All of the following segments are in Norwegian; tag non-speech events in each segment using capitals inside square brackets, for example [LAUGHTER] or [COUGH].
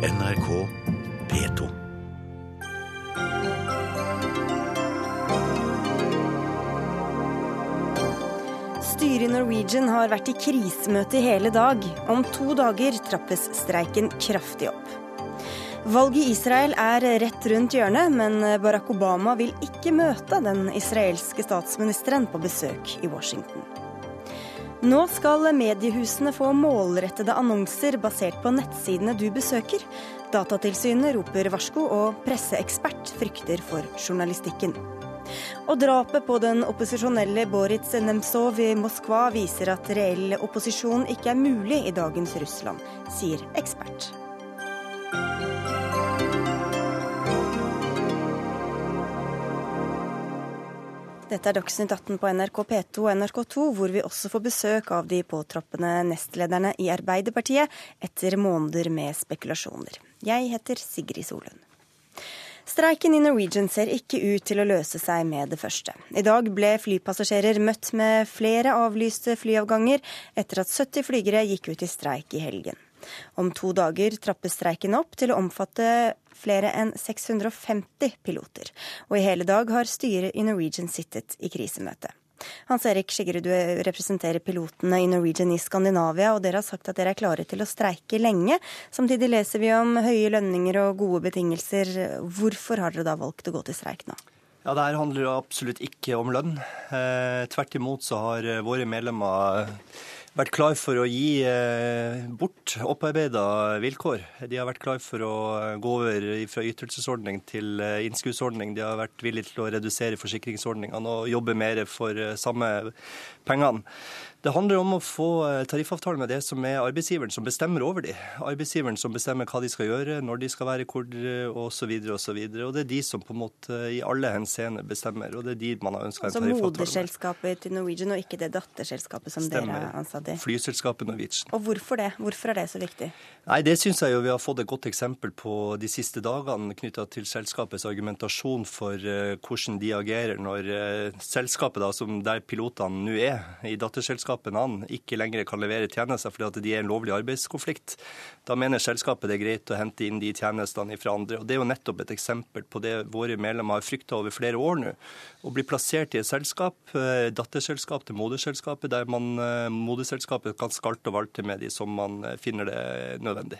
NRK P2. Styret i Norwegian har vært i krisemøte i hele dag. Om to dager trappes streiken kraftig opp. Valget i Israel er rett rundt hjørnet, men Barack Obama vil ikke møte den israelske statsministeren på besøk i Washington. Nå skal mediehusene få målrettede annonser basert på nettsidene du besøker. Datatilsynet roper varsko, og presseekspert frykter for journalistikken. Og drapet på den opposisjonelle Boritz Nemtsov i Moskva viser at reell opposisjon ikke er mulig i dagens Russland, sier ekspert. Dette er Dagsnytt 18 på NRK P2 og NRK2, hvor vi også får besøk av de påtroppende nestlederne i Arbeiderpartiet etter måneder med spekulasjoner. Jeg heter Sigrid Solund. Streiken i Norwegian ser ikke ut til å løse seg med det første. I dag ble flypassasjerer møtt med flere avlyste flyavganger etter at 70 flygere gikk ut i streik i helgen. Om to dager trappes streiken opp til å omfatte flere enn 650 piloter. Og i hele dag har styret i Norwegian sittet i krisemøte. Hans Erik Skiggerud, du representerer pilotene i Norwegian i Skandinavia, og dere har sagt at dere er klare til å streike lenge. Samtidig leser vi om høye lønninger og gode betingelser. Hvorfor har dere da valgt å gå til streik nå? Ja, Det her handler absolutt ikke om lønn. Eh, tvert imot så har våre medlemmer vært klar for å gi eh, bort opparbeida vilkår. De har vært klar for å gå over fra ytelsesordning til eh, innskuddsordning. De har vært villige til å redusere forsikringsordningene og jobbe mer for eh, samme pengene. Det handler om å få eh, tariffavtale med det som er arbeidsgiveren som bestemmer over de. Arbeidsgiveren som bestemmer hva de skal gjøre, når de skal være hvor osv. osv. Og, og det er de som på en måte i alle henseender bestemmer, og det er de man har ønska en altså tariffavtale med. Altså moderselskapet til Norwegian og ikke det datterselskapet som Stemmer. dere er ansatt i? Flyselskapet Norwegian. Og hvorfor det? Hvorfor er det så viktig? Nei, Det syns jeg jo vi har fått et godt eksempel på de siste dagene knytta til selskapets argumentasjon for hvordan de agerer når selskapet, da, som der pilotene nå er, i datterselskapet selskapene ikke lenger kan levere tjenester fordi at de er en lovlig arbeidskonflikt. Da mener selskapet det er greit å hente inn de tjenestene fra andre. Og Det er jo nettopp et eksempel på det våre medlemmer har frykta over flere år nå. Å bli plassert i et selskap, eh, datterselskap til moderselskapet, der man, eh, moderselskapet kan skalte og valte med de som man eh, finner det nødvendig.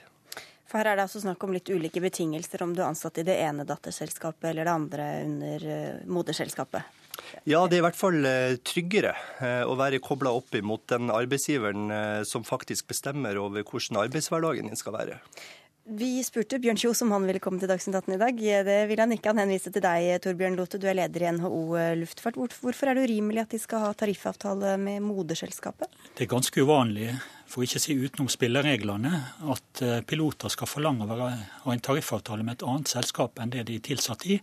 For her er det altså snakk om litt ulike betingelser om du er ansatt i det ene datterselskapet eller det andre under moderselskapet. Ja, det er i hvert fall eh, tryggere eh, å være kobla opp imot den arbeidsgiveren eh, som faktisk bestemmer over hvordan arbeidshverdagen din skal være. Vi spurte Bjørn Kjos om han ville komme til Dagsnytt 18 i dag. Det vil han ikke. Han henviste til deg, Torbjørn Lote. Du er leder i NHO luftfart. Hvorfor er det urimelig at de skal ha tariffavtale med moderselskapet? Det er ganske uvanlig for ikke å si utenom spillereglene, at piloter skal forlange å ha en tariffavtale med et annet selskap enn det de er tilsatt i.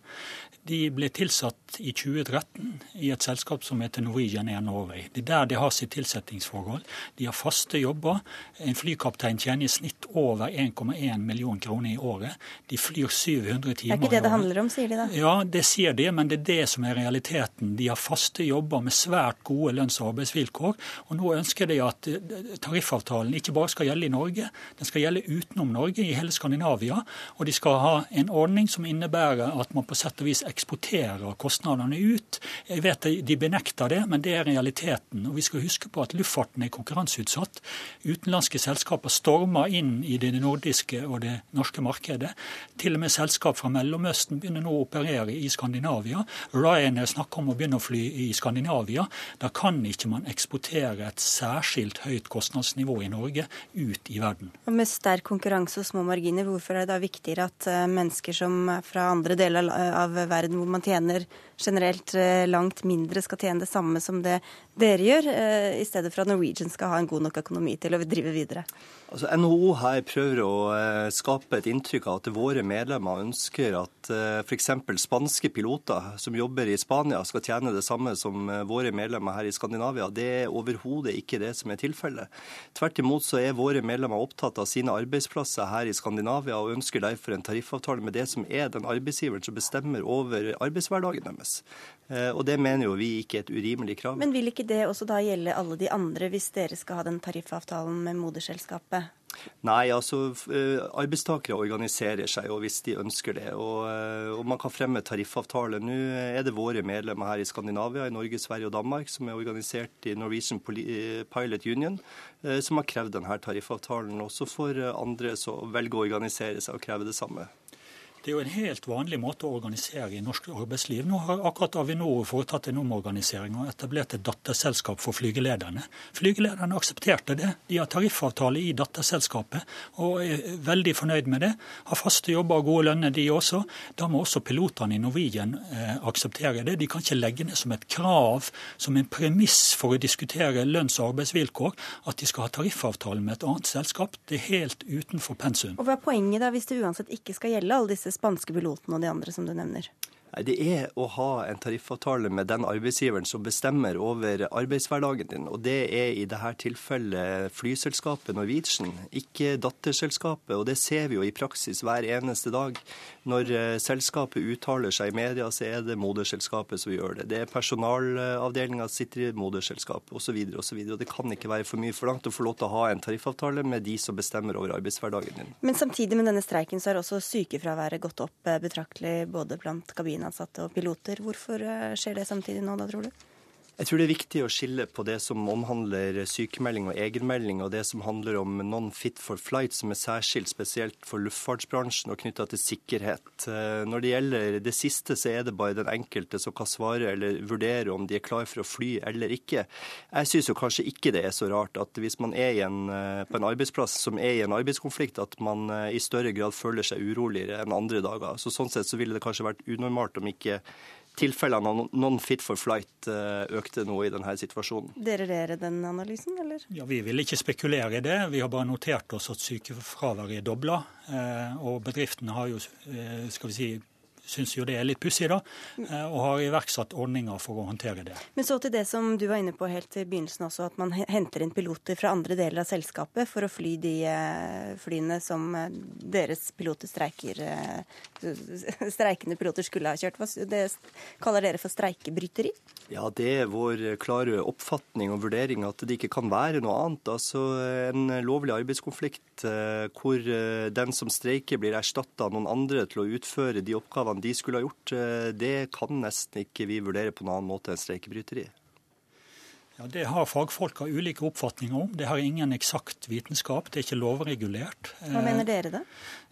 De ble tilsatt i 2013 i et selskap som heter Norwegian Air Norway. Det er der de har sitt tilsettingsforhold. De har faste jobber. En flykaptein tjener i snitt over 1,1 million kroner i året. De flyr 700 timer i året. Det er ikke det det handler om, sier de da? Ja, det sier de, men det er det som er realiteten. De har faste jobber med svært gode lønns- og arbeidsvilkår. Og nå ønsker de at eh, tariffavtalen ikke bare skal gjelde i Norge, den skal gjelde utenom Norge, i hele Skandinavia. Og de skal ha en ordning som innebærer at man på sett og vis eksporterer kostnadene ut. Jeg vet de benekter det, men det er realiteten. Og vi skal huske på at luftfarten er konkurranseutsatt. Utenlandske selskaper stormer inn i det nordiske og det norske markedet. Til og med selskap fra Mellomøsten begynner nå å operere i Skandinavia. Ryanair snakker om å begynne å fly i Skandinavia. Da kan ikke man eksportere et særskilt høyt kostnadsnivå i Norge ut i verden. Og Med sterk konkurranse og små marginer, hvorfor er det da viktigere at eh, mennesker som fra andre deler av verden hvor man tjener generelt eh, langt mindre, skal tjene det samme som det dere gjør, eh, i stedet for at Norwegian skal ha en god nok økonomi til å drive videre? Altså, NHO her prøver å eh, skape et inntrykk av at våre medlemmer ønsker at f.eks. spanske piloter som jobber i Spania skal tjene det samme som våre medlemmer her i Skandinavia. Det er overhodet ikke det som er tilfellet. Tvert imot så er våre medlemmer opptatt av sine arbeidsplasser her i Skandinavia og ønsker derfor en tariffavtale med det som er den arbeidsgiveren som bestemmer over arbeidshverdagen deres. Og det mener jo vi ikke er et urimelig krav. Men vil ikke det også da gjelde alle de andre, hvis dere skal ha den tariffavtalen med moderselskapet? Nei, altså eh, arbeidstakere organiserer seg og hvis de ønsker det. Og, eh, og, man kan fremme tariffavtale. Nå er det våre medlemmer her i Skandinavia, i Norge, Sverige og Danmark, som er organisert i Norwegian Pilot Union, eh, som har krevd denne tariffavtalen. Også for andre som velger å organisere seg og kreve det samme. Det er jo en helt vanlig måte å organisere i norsk arbeidsliv. Nå har akkurat Avinor foretatt en omorganisering og etablert et datterselskap for flygelederne. Flygelederne aksepterte det. De har tariffavtale i datterselskapet og er veldig fornøyd med det. Har faste jobber og gode lønner, de også. Da må også pilotene i Norwegian eh, akseptere det. De kan ikke legge ned som et krav, som en premiss for å diskutere lønns- og arbeidsvilkår, at de skal ha tariffavtale med et annet selskap. Det er helt utenfor pensum. Og Hva er poenget da, hvis det uansett ikke skal gjelde alle disse spanske piloten og de andre som du nevner? Det er å ha en tariffavtale med den arbeidsgiveren som bestemmer over arbeidshverdagen din. Og det er i dette tilfellet flyselskapet Norwegian, ikke datterselskapet. Og det ser vi jo i praksis hver eneste dag. Når eh, selskapet uttaler seg i media, så er det moderselskapet som gjør det. Det er personalavdelinga sitter i moderselskapet osv. osv. Det kan ikke være for mye forlangt å få lov til å ha en tariffavtale med de som bestemmer over arbeidshverdagen din. Men samtidig med denne streiken så har også sykefraværet gått opp eh, betraktelig både blant kabinene maskinansatte og piloter. Hvorfor eh, skjer det samtidig nå, da, tror du? Jeg tror det er viktig å skille på det som omhandler sykemelding og egenmelding, og det som handler om non-fit for flight, som er særskilt spesielt for luftfartsbransjen og knytta til sikkerhet. Eh, når det gjelder det siste, så er det bare den enkelte som kan svare eller vurdere om de er klar for å fly eller ikke. Jeg syns jo kanskje ikke det er så rart at hvis man er en, eh, på en arbeidsplass som er i en arbeidskonflikt, at man i større grad føler seg uroligere enn andre dager. Så Sånn sett så ville det kanskje vært unormalt om ikke tilfellene av non-fit for flight eh, økte nå i denne situasjonen. Deler dere den analysen, eller? Ja, Vi vil ikke spekulere i det. Vi har bare notert oss at sykefraværet er dobla. Eh, og bedriftene har jo eh, skal vi si, syns jo det er litt pussig, da, eh, og har iverksatt ordninger for å håndtere det. Men så til det som du var inne på helt til begynnelsen også, at man henter inn piloter fra andre deler av selskapet for å fly de eh, flyene som eh, deres piloter streiker [LAUGHS] streikende piloter skulle ha kjørt. Det kaller dere for streikebryteri? Ja, det er vår klare oppfatning og vurdering at det ikke kan være noe annet. Altså En lovlig arbeidskonflikt hvor den som streiker blir erstatta av noen andre til å utføre de oppgavene de skulle ha gjort, eh, det kan nesten ikke vi vurdere på noen annen måte enn streikebryteri. Ja, Det har fagfolk av ulike oppfatninger om. Det har ingen eksakt vitenskap. Det er ikke lovregulert. Hva mener dere da?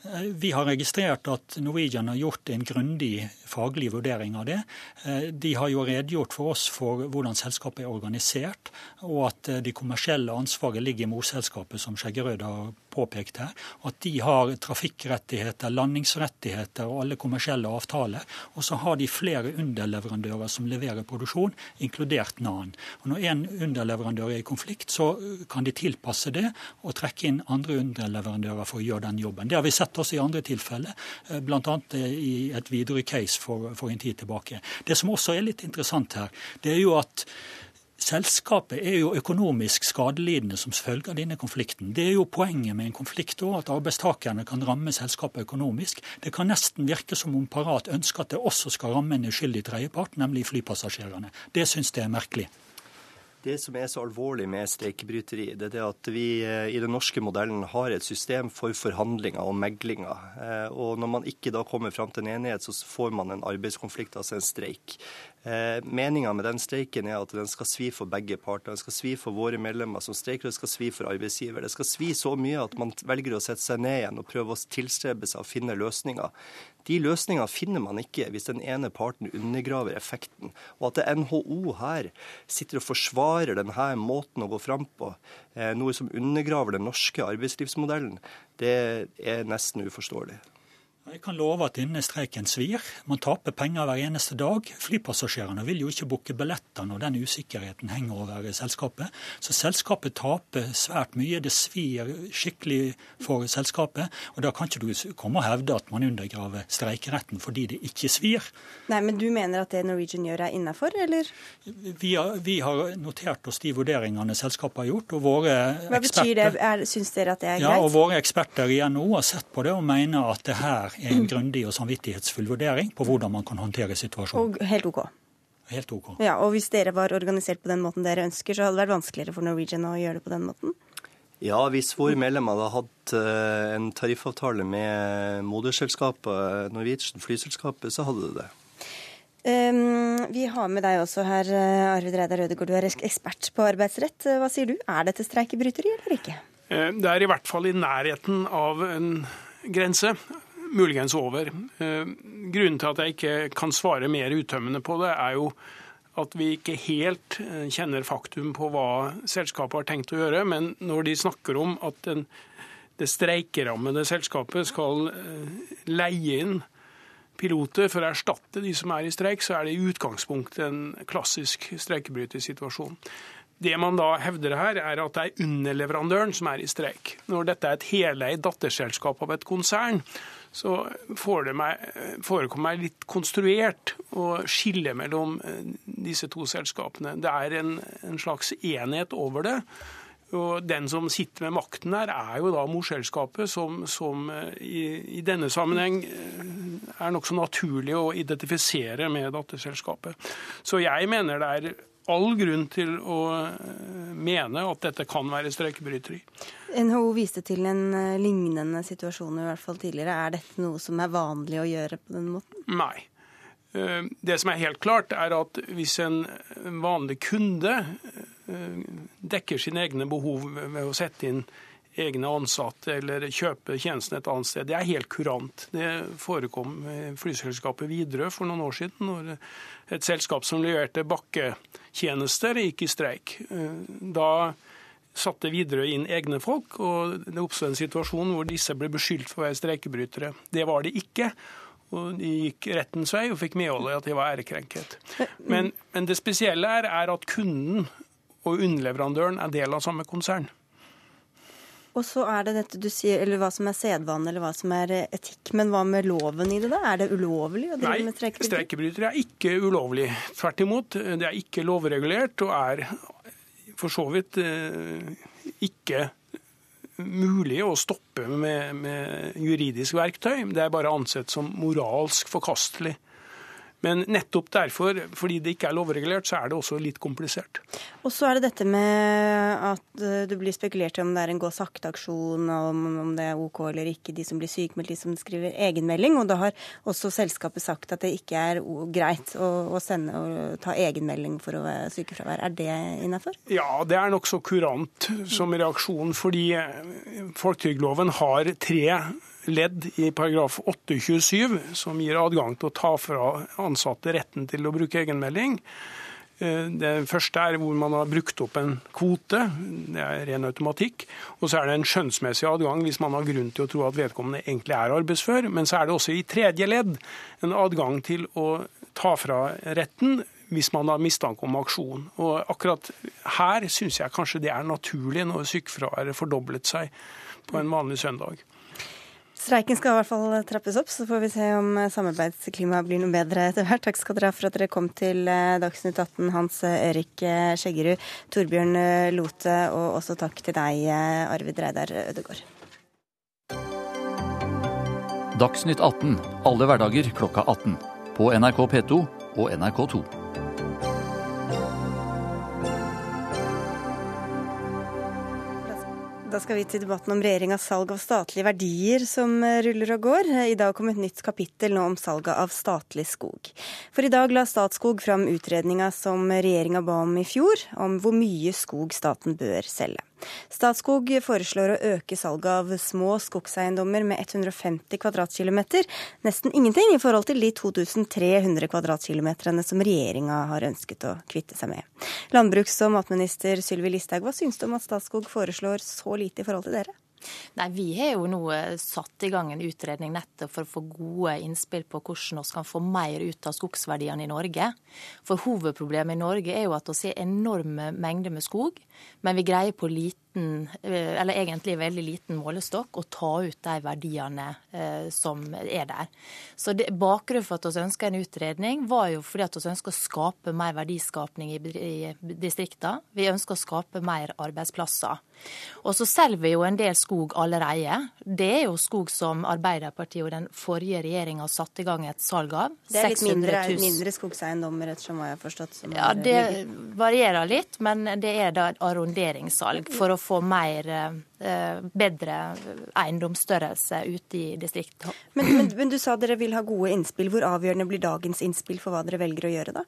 Eh, vi har registrert at Norwegian har gjort en grundig faglig vurdering av det. Eh, de har jo redegjort for oss for hvordan selskapet er organisert, og at det kommersielle ansvaret ligger i morselskapet, som Skjeggerød har påpekt her, at de har trafikkrettigheter, landingsrettigheter og alle kommersielle avtaler. Og så har de flere underleverandører som leverer produksjon, inkludert NAN. Og Når en underleverandør er i konflikt, så kan de tilpasse det og trekke inn andre underleverandører for å gjøre den jobben. Det har vi sett også i andre tilfeller, eh, bl.a. i et videre case for, for en tid tilbake. Det som også er litt interessant her, det er jo at Selskapet er jo økonomisk skadelidende som følge av denne konflikten. Det er jo poenget med en konflikt òg, at arbeidstakerne kan ramme selskapet økonomisk. Det kan nesten virke som om Parat ønsker at det også skal ramme en uskyldig tredjepart, nemlig flypassasjerene. Det syns jeg er merkelig. Det som er så alvorlig med streikebryteri, det er at vi eh, i den norske modellen har et system for forhandlinger og meglinger. Eh, og når man ikke da kommer fram til en enighet, så får man en arbeidskonflikt, altså en streik. Eh, Meninga med den streiken er at den skal svi for begge parter. Den skal svi for våre medlemmer som streiker, og det skal svi for arbeidsgiver. Det skal svi så mye at man velger å sette seg ned igjen og prøve å tilstrebe seg å finne løsninger. De løsningene finner man ikke hvis den ene parten undergraver effekten. Og at NHO her sitter og forsvarer denne måten å gå fram på, eh, noe som undergraver den norske arbeidslivsmodellen, det er nesten uforståelig. Jeg kan love at denne streiken svir. Man taper penger hver eneste dag. Flypassasjerene vil jo ikke booke billetter når den usikkerheten henger over selskapet. Så selskapet taper svært mye. Det svir skikkelig for selskapet. Og da kan ikke du komme og hevde at man undergraver streikeretten fordi det ikke svir. Nei, Men du mener at det Norwegian gjør er innafor, eller? Vi har, vi har, notert oss de vurderingene selskapet har gjort. og våre Hva betyr det? Er, syns dere at det er greit? Ja, og Våre eksperter i NHO har sett på det og mener at det her er en grundig og samvittighetsfull vurdering på hvordan man kan håndtere situasjonen. Og helt OK. Helt ok. Ja, Og hvis dere var organisert på den måten dere ønsker, så hadde det vært vanskeligere for Norwegian å gjøre det på den måten? Ja, hvis våre medlemmer hadde hatt eh, en tariffavtale med moderselskapet Norwegian, flyselskapet, så hadde det det. Um, vi har med deg også her, eh, Arvid Reidar Rødegård, du er ekspert på arbeidsrett. Hva sier du, er dette streikebryteri eller ikke? Det er i hvert fall i nærheten av en grense, muligens over. Grunnen til at jeg ikke kan svare mer uttømmende på det, er jo at vi ikke helt eh, kjenner faktum på hva selskapet har tenkt å gjøre. Men når de snakker om at den, det streikerammede selskapet skal eh, leie inn piloter for å erstatte de som er i streik, så er det i utgangspunktet en klassisk streikebrytersituasjon. Det man da hevder her, er at det er underleverandøren som er i streik. Når dette er et heleid datterselskap av et konsern, så forekommer meg litt konstruert å skille mellom eh, disse to selskapene. Det er en, en slags enhet over det. Og Den som sitter med makten her, er jo da morselskapet, som, som eh, i, i, denne sammenheng eh, er nokså naturlig å identifisere med datterselskapet. Så jeg mener det er all grunn til å mene at dette kan være streikebryteri. NHO viste til en eh, lignende situasjon i hvert fall tidligere. Er dette noe som er vanlig å gjøre på den måten? Nei. Eh, det som er helt klart, er at hvis en vanlig kunde eh, dekker sine egne behov ved å sette inn egne ansatte eller kjøpe tjenesten et annet sted. Det er helt kurant. Det forekom flyselskapet Widerøe for noen år siden, når et selskap som leverte bakketjenester, gikk i streik. Da satte Widerøe inn egne folk, og det oppstod en situasjon hvor disse ble beskyldt for å være streikebrytere. Det var de ikke. Og de gikk rettens vei og fikk medhold i at de var ærekrenket. Men, men, det spesielle er, er at kunden og underleverandøren er del av samme konsern. Og så er det dette du sier, eller hva som er sedvane eller hva som er etikk. Men hva med loven i det, da? Er det ulovlig å drive Nei, med streikebrytere? Nei, streikebrytere er ikke ulovlig. Tvert imot. Det er ikke lovregulert og er for så vidt eh, ikke mulig å stoppe med, med juridisk verktøy. Det er bare ansett som moralsk forkastelig. Men nettopp derfor, fordi det ikke er lovregulert, så er det også litt komplisert. Og så er det dette med at eh, det blir spekulert i om det er en gå sakte-aksjon, om, om det er OK eller ikke, de som blir sykemeldt, de som skriver egenmelding. Og da har også selskapet sagt at det ikke er greit å, å sende og ta egenmelding for å være sykefravær. Er det innafor? Ja, det er nokså kurant som reaksjon, fordi folketrygdloven har tre ledd i paragraf 827 som gir adgang til å ta fra ansatte retten til å bruke egenmelding. Eh, det første er hvor man har brukt opp en kvote, det er ren automatikk. Og så er det en skjønnsmessig adgang hvis man har grunn til å tro at vedkommende egentlig er arbeidsfør. Men så er det også i tredje ledd en adgang til å ta fra retten hvis man har mistanke om aksjon. Og akkurat her syns jeg kanskje det er naturlig når sykefraværet fordoblet seg på en vanlig søndag. Streiken skal i hvert fall trappes opp, så får vi se om samarbeidsklimaet blir noe bedre etter hvert. Takk skal dere ha for at dere kom til eh, Dagsnytt 18, Hans Erik eh, Skjeggerud, Torbjørn eh, Lote, og også takk til deg, Arvid Reidar Ødegård. Dagsnytt 18 alle hverdager klokka 18. På NRK P2 og NRK2. Da skal vi til debatten om regjeringas salg av statlige verdier som eh, ruller og går. I dag kom et nytt kapittel nå om salget av statlig skog. For i dag la Statskog fram utredninga som regjeringa ba om i fjor, om hvor mye skog staten bør selge. Statskog foreslår å øke salget av små skogseiendommer med 150 kvadratkilometer, nesten ingenting i forhold til de 2300 kvadratkilometerne som regjeringa har ønsket å kvitte seg med. Landbruks- og matminister Sylvi Listhaug, hva syns du om at Statskog foreslår så lite i forhold til dere? Nei, Vi har jo nå eh, satt i gang en utredning nettopp for å få gode innspill på hvordan vi kan få mer ut av skogsverdiene i Norge. For Hovedproblemet i Norge er jo at vi har enorme mengder med skog, men vi greier på liten, eh, eller egentlig veldig liten målestokk å ta ut de verdiene eh, som er der. Så det, Bakgrunnen for at vi ønsker en utredning, var jo fordi at vi ønsker å skape mer verdiskapning i, i distriktene. Vi ønsker å skape mer arbeidsplasser. Og så selger vi jo en del skog allerede. Det er jo skog som Arbeiderpartiet og den forrige regjeringa satte i gang et salg av. Det er litt mindre, mindre skogseiendommer, ettersom hva jeg har forstått. ja, det varierer litt, men det er da et arronderingssalg for å få mer Eh, bedre eiendomsstørrelse ute i distriktet. Men, men, men, du sa dere vil ha gode innspill. Hvor avgjørende blir dagens innspill for hva dere velger å gjøre, da?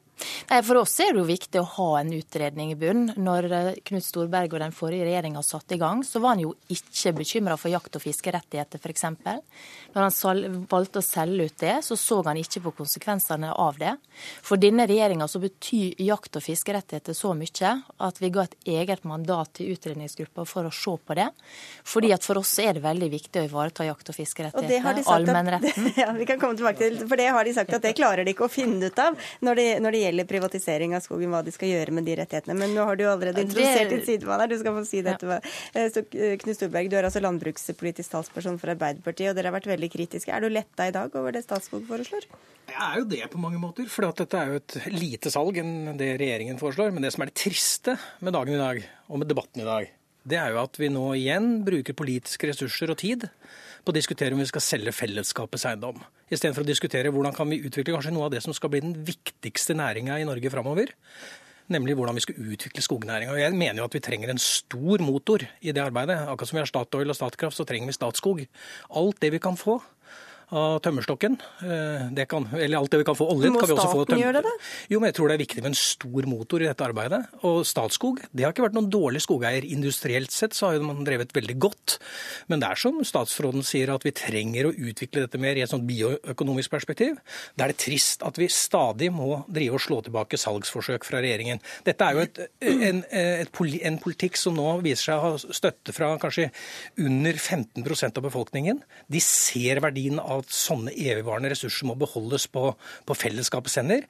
For oss er det jo viktig å ha en utredning i bunn. Når eh, Knut Storberget og den forrige regjeringa satte i gang, så var han jo ikke bekymra for jakt- og fiskerettigheter, f.eks. Når han valgte å selge ut det, så så han ikke på konsekvensene av det. For denne regjeringa så betyr jakt- og fiskerettigheter så mye at vi ga et eget mandat til utredningsgruppa for å se på det. Fordi at For oss er det veldig viktig å ivareta jakt- og fiskerettigheter, allmennretten. [LAUGHS] Ja, vi kan komme tilbake til, for Det har de sagt at det klarer de ikke å finne ut av når det, når det gjelder privatisering av skogen, hva de skal gjøre med de rettighetene. Men nå har du jo allerede introdusert din sidemann her, du skal få si det Ja. Eh, så eh, Knut Storberg, du er altså landbrukspolitisk talsperson for Arbeiderpartiet, og dere har vært veldig kritiske. Er du letta i dag over det Statskog foreslår? Jeg er jo det på mange måter, for dette er jo et lite salg enn det regjeringen foreslår. Men det som er det triste med dagen i dag, og med debatten i dag, det er jo at vi nå igjen bruker politiske ressurser og tid på å diskutere om vi skal selge fellesskapets eiendom. Istedenfor å diskutere hvordan kan vi utvikle kanskje noe av det som skal bli den viktigste næringa i Norge framover. Nemlig hvordan vi skal utvikle skognæringa. Jeg mener jo at vi trenger en stor motor i det arbeidet. Akkurat som vi har Statoil og Statkraft, så trenger vi Statskog. Alt det vi kan få av tømmerstokken. Eh, kan, eller alt det vi kan få olje. Må staten gjøre det, da? Jo, men jeg tror det er viktig med en stor motor i dette arbeidet. Og Statskog det har ikke vært noen dårlig skogeier. Industrielt sett så har man drevet veldig godt. Men det er som statsråden sier, at vi trenger å utvikle dette mer i et sånt bioøkonomisk perspektiv. Da er det trist at vi stadig må drive og slå tilbake salgsforsøk fra regjeringen. Dette er jo et, en, et, en politikk som nå viser seg å ha støtte fra kanskje under 15% av befolkningen. De ser verdien av at sånne evigvarende ressurser må beholdes på, på fellesskapets hender.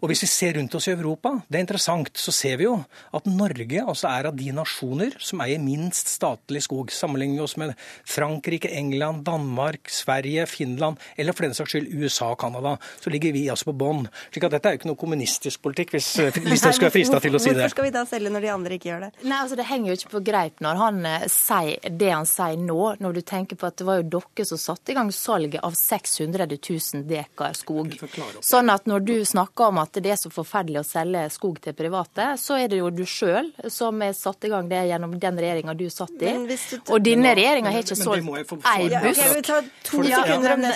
Og hvis vi ser rundt oss i Europa, det er interessant, så ser vi jo at Norge altså er av de nasjoner som eier minst statlig skog. Sammenligner vi oss med Frankrike, England, Danmark, Sverige, Finland eller for den saks skyld USA og Canada, så ligger vi altså på bånn. Slik at dette er jo ikke noe kommunistisk politikk, hvis [LAUGHS] Listhaug skulle være frista til å si det. Hvorfor skal vi da selge når de andre ikke gjør det? Nei, altså Det henger jo ikke på greip når han eh, sier det han sier nå, når du tenker på at det var jo dere som satte i gang salget av av 600 000 dekar skog. Sånn at når du snakker om at det er så forferdelig å selge skog til private, så er det jo du sjøl som er satt i gang det gjennom den regjeringa du satt i. Og denne regjeringa har ikke solgt ei busk. Ja, to sekunder om det.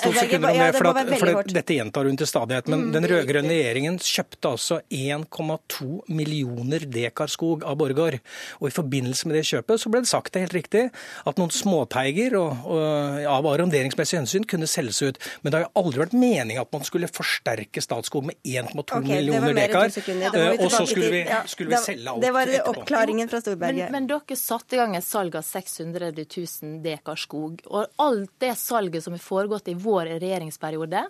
For, at, dette gjentar hun til stadighet. Men mm. den rød-grønne regjeringen kjøpte altså 1,2 millioner dekar skog av Borregaard. Og i forbindelse med det kjøpet så ble det sagt det helt riktig at noen småteiger og, og, av arronderingsmessige hensyn kunne selge selges ut. Men det har jo aldri vært meninga at man skulle forsterke Statskog med 1,2 okay, millioner dekar. Eh, og så skulle vi, skulle vi selge alt etterpå. Det var oppklaringen fra Storberget. Men, men dere satte i gang et salg av 600 000 dekar skog. Og alt det salget som har foregått i vår regjeringsperiode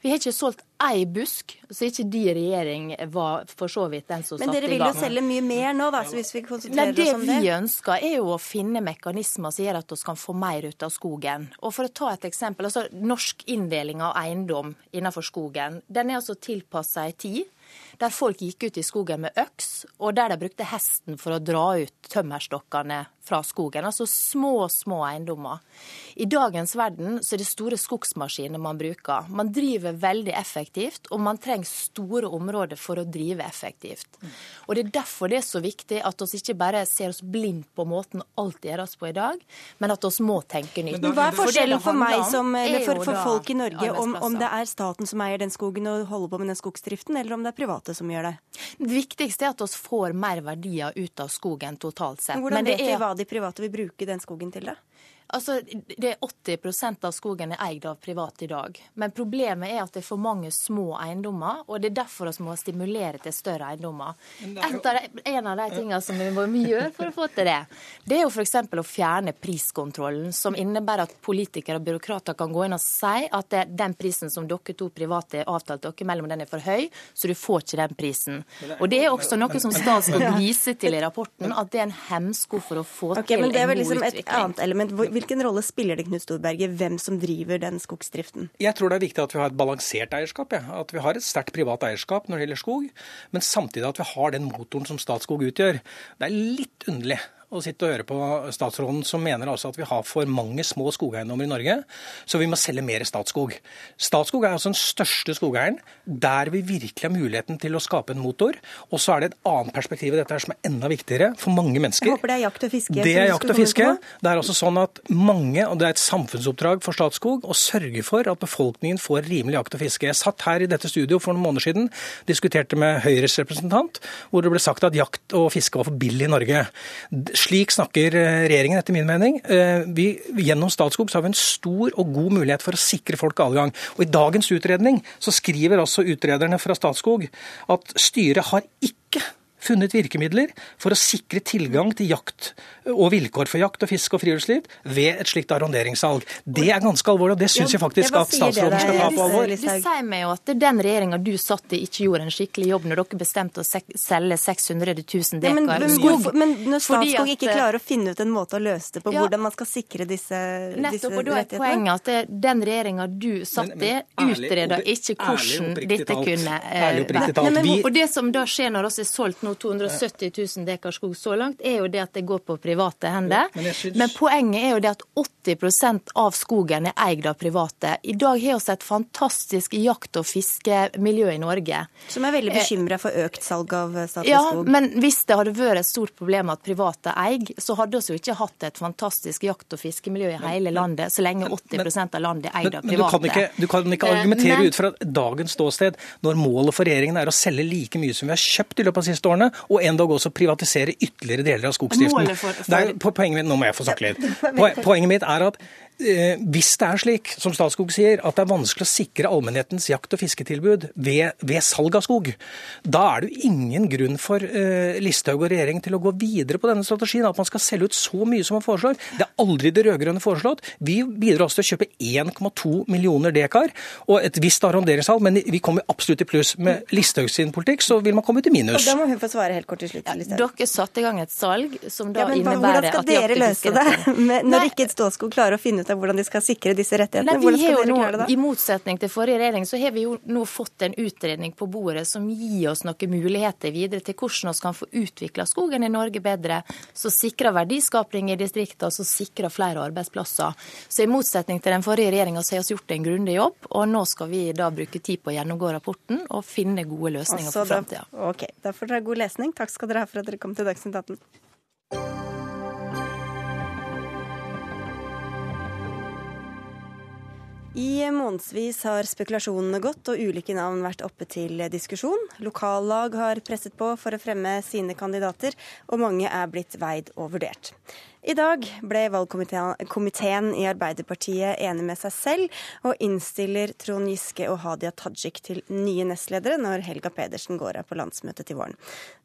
vi har ikke solgt ei busk, så ikke de regjering var for så vidt den som satte i gang. Men dere vil jo selge mye mer nå, da, så hvis vi konsentrerer Nei, oss om det? Det vi ønsker, er jo å finne mekanismer som gjør at vi kan få mer ut av skogen. Og for å ta et eksempel, altså Norsk inndeling av eiendom innenfor skogen, den er altså tilpassa ei tid der folk gikk ut i skogen med øks, og der de brukte hesten for å dra ut tømmerstokkene fra skogen. Altså små, små eiendommer. I dagens verden så er det store skogsmaskiner man bruker. Man driver veldig effektivt, og man trenger store områder for å drive effektivt. Og Det er derfor det er så viktig at vi ikke bare ser oss blind på måten alt gjøres på i dag, men at vi må tenke nytt. Men Hva er forskjellen for meg som, eller for, for folk i Norge om, om det er staten som eier den skogen og holder på med den skogsdriften, eller om det er private? Private som gjør det? Det viktigste er at vi får mer verdier ut av skogen totalt sett. Hvordan vet vi hva de private vil bruke den skogen til, da? Altså, det er 80% av skogen er eid av private i dag. Men problemet er at det er for mange små eiendommer, og det er derfor vi må stimulere til større eiendommer. Av de, en av de tingene som vi må gjøre for å få til det, det er jo f.eks. å fjerne priskontrollen, som innebærer at politikere og byråkrater kan gå inn og si at det, den prisen som dere to private avtalt dere mellom, den er for høy, så du får ikke den prisen. Og det er også noe som Statsråd [LAUGHS] viser til i rapporten, at det er en hemsko for å få okay, til en god utvikling. Det er vel liksom et annet element. Hvilken rolle spiller det Knut Storberget, hvem som driver den skogsdriften? Jeg tror det er viktig at vi har et balansert eierskap. Ja. At vi har et sterkt privat eierskap når det gjelder skog, men samtidig at vi har den motoren som Statskog utgjør. Det er litt underlig å sitte og høre på statsråden, som mener altså at vi har for mange små skogeiendommer i Norge, så vi må selge mer Statskog. Statskog er altså den største skogeieren, der vi virkelig har muligheten til å skape en motor. Og så er det et annet perspektiv i dette her som er enda viktigere for mange mennesker. Jeg håper det er jakt og fiske. Det er jakt og fiske. Det er altså sånn at mange, og det er et samfunnsoppdrag for Statskog, å sørge for at befolkningen får rimelig jakt og fiske. Jeg satt her i dette studio for noen måneder siden, diskuterte med Høyres representant, hvor det ble sagt at jakt og fiske var for billig i Norge. Slik snakker eh, regjeringen, etter min mening. Eh, vi, gjennom Statskog har vi en stor og god mulighet for å sikre folk adgang. Og I dagens utredning så skriver altså utrederne fra Statskog at styret har ikke funnet virkemidler for å sikre tilgang til jakt og vilkår for jakt og fiske og friluftsliv ved et slikt arronderingssalg. Det er ganske alvorlig, og det syns jeg faktisk at statsråden skal ta på alvor. Det sier meg jo at den regjeringa du satt i, ikke gjorde en skikkelig jobb når dere bestemte å selge 600 000 dekar men, skog. Men når Statskog ikke klarer å finne ut en måte å løse det på, ja, hvordan man skal sikre disse, nettopp, disse og da er poenget at den regjeringa du satt i, utreda ikke hvordan dette kunne være. Og det som da skjer når oss er solgt nå 270 000 dekar skog så langt, er jo det at det går på private hender. Men, synes... men, poenget er jo det at 80% av skogen er eid av private. I dag har vi et fantastisk jakt- og fiskemiljø i Norge. Som er veldig bekymra for økt salg av statlig ja, skog? Ja, men hvis det hadde vært et stort problem at private eier, så hadde vi jo ikke hatt et fantastisk jakt- og fiskemiljø i hele landet, så lenge 80% av landet er eid av private. Men du kan ikke, du kan ikke argumentere men... ut fra dagens ståsted, når målet for regjeringen er å selge like mye som vi har kjøpt i løpet av de siste årene, og endog også privatisere ytterligere deler av skogsdriften. For, for... Poenget mitt, nå må jeg få snakke litt. [LAUGHS] Poenget mitt er at hvis det er slik, som Statskog sier, at det er vanskelig å sikre allmennhetens jakt- og fisketilbud ved, ved, salg av skog, da er det jo ingen grunn for uh, Listhaug og regjeringen til å gå videre på denne strategien. At man skal selge ut så mye som man foreslår. Det er aldri det rød-grønne foreslått. Vi bidrar også til å kjøpe 1,2 millioner dekar og et visst arronderingssalg, men vi kommer absolutt i pluss. Med Listhaug sin politikk så vil man komme til minus. Og da må hun få svare helt kort til slutt. Ja, dere satte i gang et salg som da ja, men, innebærer at Hvordan skal dere løse det, når ikke Statskog klarer å finne ut av hvordan de skal sikre disse rettighetene? Nei, vi har jo nå, I motsetning til forrige regjering så har vi jo nå fått en utredning på bordet som gir oss noen muligheter videre til hvordan vi kan få utvikla skogen i Norge bedre, som sikrer verdiskapning i distriktene som sikrer flere arbeidsplasser. Så i motsetning til den forrige regjeringa så har vi gjort en grundig jobb, og nå skal vi da bruke tid på å gjennomgå rapporten og finne gode løsninger altså, for framtida. Ok, da får dere god lesning. Takk skal dere ha for at dere kom til Dagsnytt 18. I månedsvis har spekulasjonene gått og ulike navn vært oppe til diskusjon. Lokallag har presset på for å fremme sine kandidater, og mange er blitt veid og vurdert. I dag ble valgkomiteen i Arbeiderpartiet enig med seg selv, og innstiller Trond Giske og Hadia Tajik til nye nestledere når Helga Pedersen går av på landsmøtet til våren.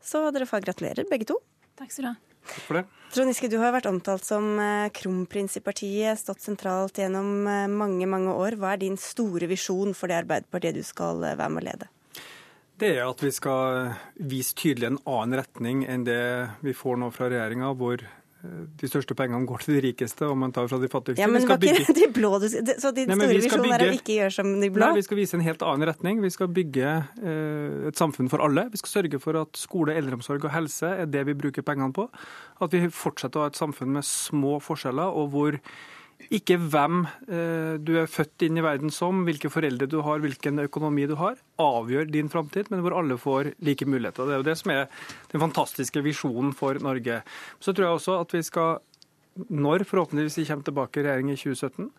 Så dere får gratulere, begge to. Takk skal du ha. Takk for det. Trond Giske, du har vært omtalt som eh, kronprins i partiet, stått sentralt gjennom eh, mange, mange år. Hva er din store visjon for det Arbeiderpartiet du skal eh, være med å lede? Det er at vi skal vise tydelig en annen retning enn det vi får nå fra regjeringa, hvor de største pengene går til de rikeste, og man tar fra de fattigste. Ja, men vi skal bygge... de blå, Så de nei, store visjon er å ikke gjøre som de blå? Nei, vi skal vise en helt annen retning. Vi skal bygge eh, et samfunn for alle. Vi skal sørge for at skole, eldreomsorg og helse er det vi bruker pengene på. At vi fortsetter å ha et samfunn med små forskjeller, og hvor ikke hvem eh, du er født inn i verden som, hvilke foreldre du har, hvilken økonomi du har, avgjør din framtid, men hvor alle får like muligheter. Det er jo det som er den fantastiske visjonen for Norge. Så tror jeg også at vi skal, når forhåpentligvis vi kommer tilbake i regjering i 2017,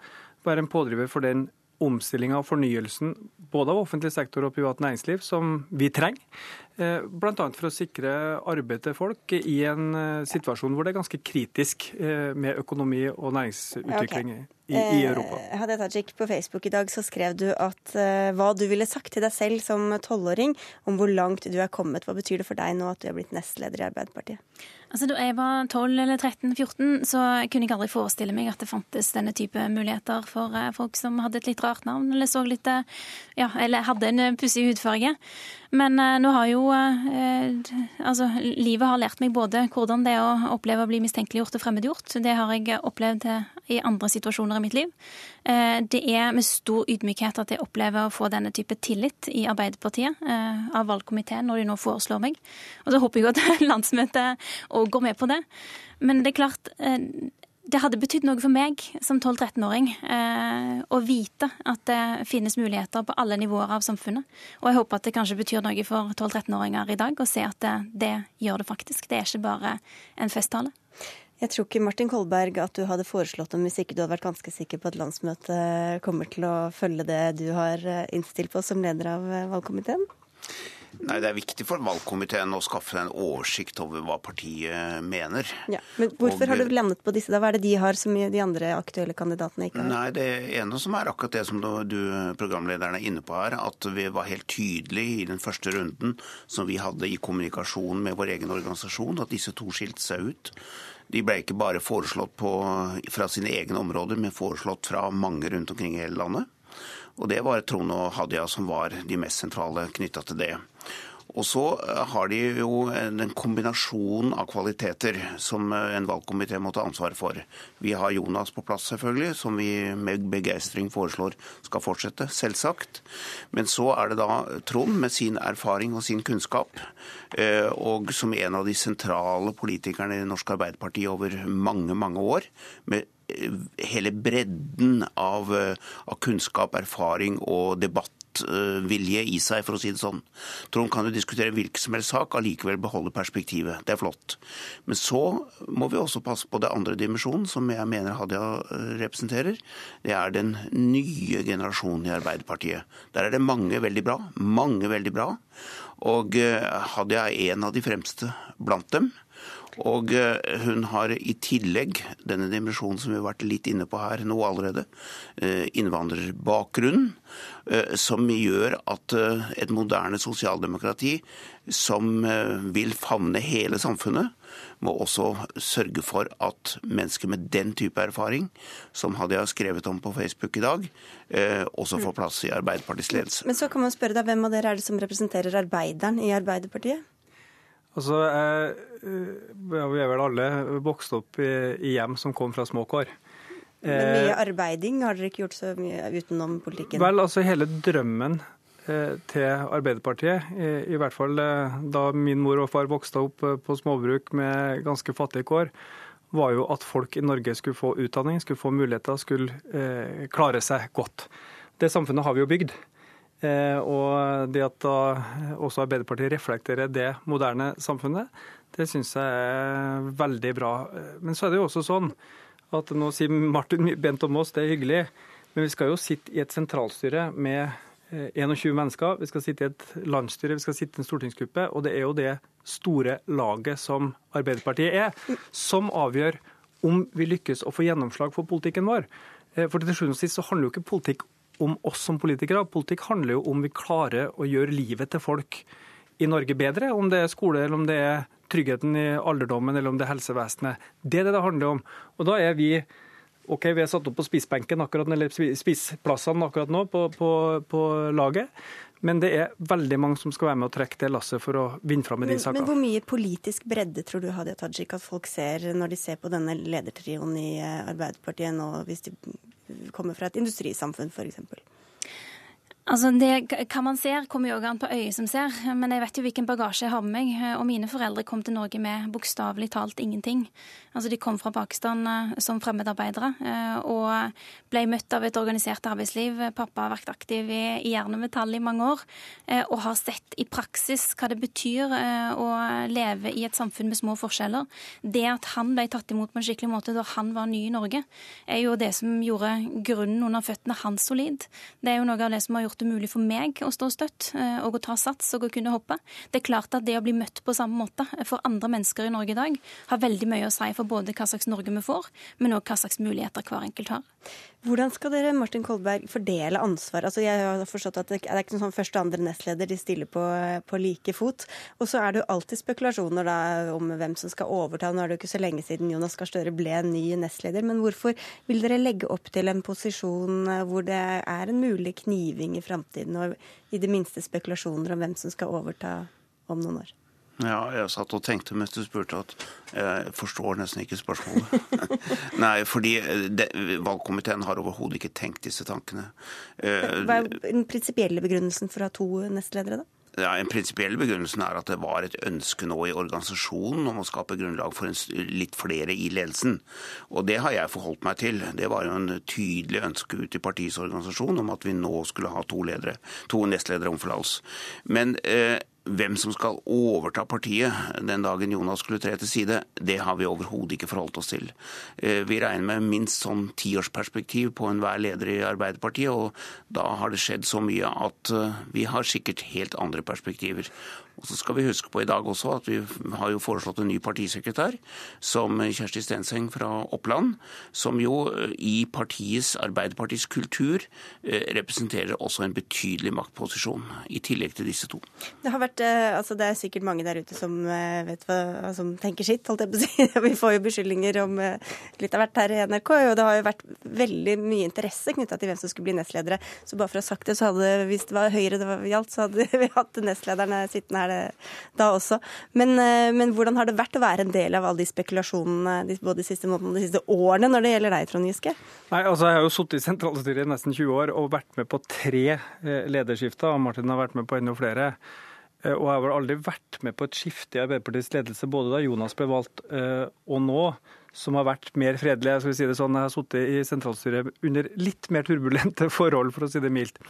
være en pådriver for den omstillinga og fornyelsen både av offentlig sektor og privat næringsliv som vi trenger. Eh, Bl.a. for å sikre arbeid til folk i en eh, situasjon hvor det er ganske kritisk eh, med økonomi og næringsutvikling okay. i, i, Europa. Eh, Hadia Tajik, på Facebook i dag så skrev du at hva du ville sagt til deg selv som tolvåring om hvor langt du er kommet. Hva betyr det for deg nå at du er blitt nestleder i Arbeiderpartiet? Altså, Da jeg var 12 eller 13-14, så kunne jeg aldri forestille meg at det fantes denne type muligheter for folk som hadde et litt rart navn, eller så litt ja, eller hadde en pussig hudfarge. Men uh, nå har jo eh, Altså, livet har lært meg både hvordan det er å oppleve å bli mistenkeliggjort og fremmedgjort. Det har jeg opplevd i andre situasjoner i mitt liv. Eh, det er med stor ydmykhet at jeg opplever å få denne type tillit i Arbeiderpartiet eh, av valgkomiteen når de nå foreslår meg. Og så håper jeg at [LAUGHS] landsmøtet òg går med på det. Men det er klart, eh, det hadde betydd noe for meg som 12-13-åring eh, å vite at det finnes muligheter på alle nivåer av samfunnet. Og jeg håper at det kanskje betyr noe for 12-13-åringer i dag å se at det, det, gjør det faktisk. Det er ikke bare en festtale. Jeg tror ikke Martin Kolberg at du hadde foreslått dem hvis ikke du hadde vært ganske sikker på at landsmøtet kommer til å følge det du har eh, innstilt på som leder av eh, valgkomiteen? Nei, Det er viktig for valgkomiteen å skaffe en oversikt over hva partiet mener. Ja, men Hvorfor og, har du landet på disse? da? Hva er det de har som de andre aktuelle kandidatene ikke har? Nei, Det ene som er akkurat det som du, du programlederen er inne på her, at vi var helt tydelige i den første runden som vi hadde i kommunikasjon med vår egen organisasjon, at disse to skilte seg ut. De ble ikke bare foreslått på, fra sine egne områder, men foreslått fra mange rundt omkring i hele landet. Og det var Trond og Hadia som var de mest sentrale knytta til det. Og så eh, har de jo en kombinasjon av kvaliteter som eh, en valgkomité må ta ansvar for. Vi har Jonas på plass, selvfølgelig, som vi med begeistring foreslår skal fortsette. Selvsagt. Men så er det da Trond med sin erfaring og sin kunnskap, eh, og som en av de sentrale politikerne i Norsk Arbeiderparti over mange, mange år, med hele bredden av, av kunnskap, erfaring og debatt vilje i seg, for å si det sånn. Trond kan jo diskutere hvilken som helst sak, allikevel beholde perspektivet. Det er flott. Men så må vi også passe på det andre dimensjonen, som jeg mener Hadia eh, representerer. Det er den nye generasjonen i Arbeiderpartiet. Der er det mange veldig bra. Mange veldig bra. Og eh, Hadia er en av de fremste blant dem. Og eh, hun har i tillegg denne dimensjonen som vi har vært litt inne på her nå allerede, eh, innvandrerbakgrunnen, eh, som gjør at et moderne sosialdemokrati som vil favne hele samfunnet, må også sørge for at mennesker med den type erfaring, som hadde jeg skrevet om på Facebook i dag, også får plass i Arbeiderpartiets ledelse. Men så kan man spørre deg, Hvem av dere er det som representerer arbeideren i Arbeiderpartiet? Altså, eh, Vi er vel alle vokst opp i, i hjem som kom fra små kår. Men mye eh, arbeiding har dere ikke gjort så mye utenom politikken? Vel, altså hele drømmen eh, til Arbeiderpartiet, i, i hvert fall da min mor og far vokste opp på småbruk med ganske fattige kår, var jo at folk i Norge skulle få utdanning, skulle få muligheter, skulle eh, klare seg godt. Det samfunnet har vi jo bygd. Eh, og det at da også Arbeiderpartiet reflekterer det moderne samfunnet, det syns jeg er veldig bra. Men så er det jo også sånn at nå sier Martin Bent om oss, det er hyggelig, men vi skal jo sitte i et sentralstyre med 21 eh, mennesker. Vi skal sitte i et landsstyre, vi skal sitte i en stortingsgruppe. Og det er jo det store laget som Arbeiderpartiet er, som avgjør om vi lykkes å få gjennomslag for politikken vår. Eh, for til sjuende og sist så handler jo ikke politikk om oss som politikere. Politikk handler jo om vi klarer å gjøre livet til folk i Norge bedre. Om det er skole, eller om det er tryggheten i alderdommen, eller om det er helsevesenet. Det er det det handler om. Og da er vi OK, vi er satt opp på spissbenken akkurat, eller spissplassene akkurat nå på, på, på laget. Men det er veldig mange som skal være med og trekke det lasset for å vinne fram med de sakene. Men hvor mye politisk bredde tror du Hadia Tajik at folk ser når de ser på denne ledertrioen i eh, Arbeiderpartiet nå, hvis de kommer fra et industrisamfunn f.eks.? Altså, det, Hva man ser, kommer jo an på øyet som ser. Men jeg vet jo hvilken bagasje jeg har med meg. Og mine foreldre kom til Norge med bokstavelig talt ingenting. Altså, De kom fra Pakistan eh, som fremmedarbeidere eh, og ble møtt av et organisert arbeidsliv. Pappa har vært aktiv i, i jern i mange år eh, og har sett i praksis hva det betyr å leve i et samfunn med små forskjeller. Det at han ble tatt imot på en skikkelig måte da han var ny i Norge, er jo det som gjorde grunnen under føttene hans solid. Det er jo noe av det som har gjort gjort det mulig for meg å stå støtt eh, og å ta sats og å kunne hoppe. Det er klart at det å bli møtt på samme måte for andre mennesker i Norge i dag har veldig mye å si for både hva slags Norge vi får, men òg hva slags muligheter hver enkelt har. Hvordan skal dere Martin Kolberg, fordele ansvar? Altså, jeg har forstått at Det er ikke sånn første og andre nestleder, de stiller på, på like fot. Og så er det jo alltid spekulasjoner da, om hvem som skal overta. Nå er det jo ikke så lenge siden Jonas Gahr Støre ble ny nestleder. Men hvorfor vil dere legge opp til en posisjon hvor det er en mulig kniving i framtiden, og i det minste spekulasjoner om hvem som skal overta om noen år? Ja, jeg satt og tenkte mens du spurte at jeg forstår nesten ikke spørsmålet. [LAUGHS] Nei, fordi det, valgkomiteen har overhodet ikke tenkt disse tankene. Hva er den prinsipielle begrunnelsen for å ha to nestledere, da? Ja, En prinsipiell begrunnelsen er at det var et ønske nå i organisasjonen om å skape grunnlag for litt flere i ledelsen. Og det har jeg forholdt meg til. Det var jo en tydelig ønske ut i partiets organisasjon om at vi nå skulle ha to, ledere, to nestledere om forlatelse. Men eh, hvem som skal overta partiet den dagen Jonas skulle tre til side, det har vi overhodet ikke forholdt oss til. Eh, vi regner med minst sånn tiårsperspektiv på enhver leder i Arbeiderpartiet, og da har det skjedd så mye at eh, vi har sikkert helt andre perspektiver. Og så skal vi huske på i dag også at vi har jo foreslått en ny partisekretær, som Kjersti Stenseng fra Oppland, som jo eh, i partiets, Arbeiderpartiets kultur representerer også en betydelig maktposisjon, i tillegg til disse to. Det vært eh, altså det er sikkert mange der ute som, eh, hva, som tenker sitt, holdt jeg på å si. [LAUGHS] Vi får jo beskyldninger om eh, litt av hvert her i NRK. Og det har jo vært veldig mye interesse knytta til hvem som skulle bli nestledere. Så bare for å ha sagt det, så hadde, hvis det var Høyre det gjaldt, så hadde [LAUGHS] vi hatt nestlederne sittende her da også. Men, men, hvordan har det vært å være en del av alle de spekulasjonene både de siste månedene og de siste årene når det gjelder deg, Trond Giske? Nei, altså Jeg har jo sittet i sentralstyret i nesten 20 år og vært med på tre lederskifter. og Martin har vært med på enda flere. Eh, og jeg har aldri vært med på et skifte i Arbeiderpartiets ledelse, både da Jonas ble valgt eh, og nå, som har vært mer fredelig. Jeg skal si det sånn, jeg har sittet i sentralstyret under litt mer turbulente [LAUGHS] forhold, for å si det mildt.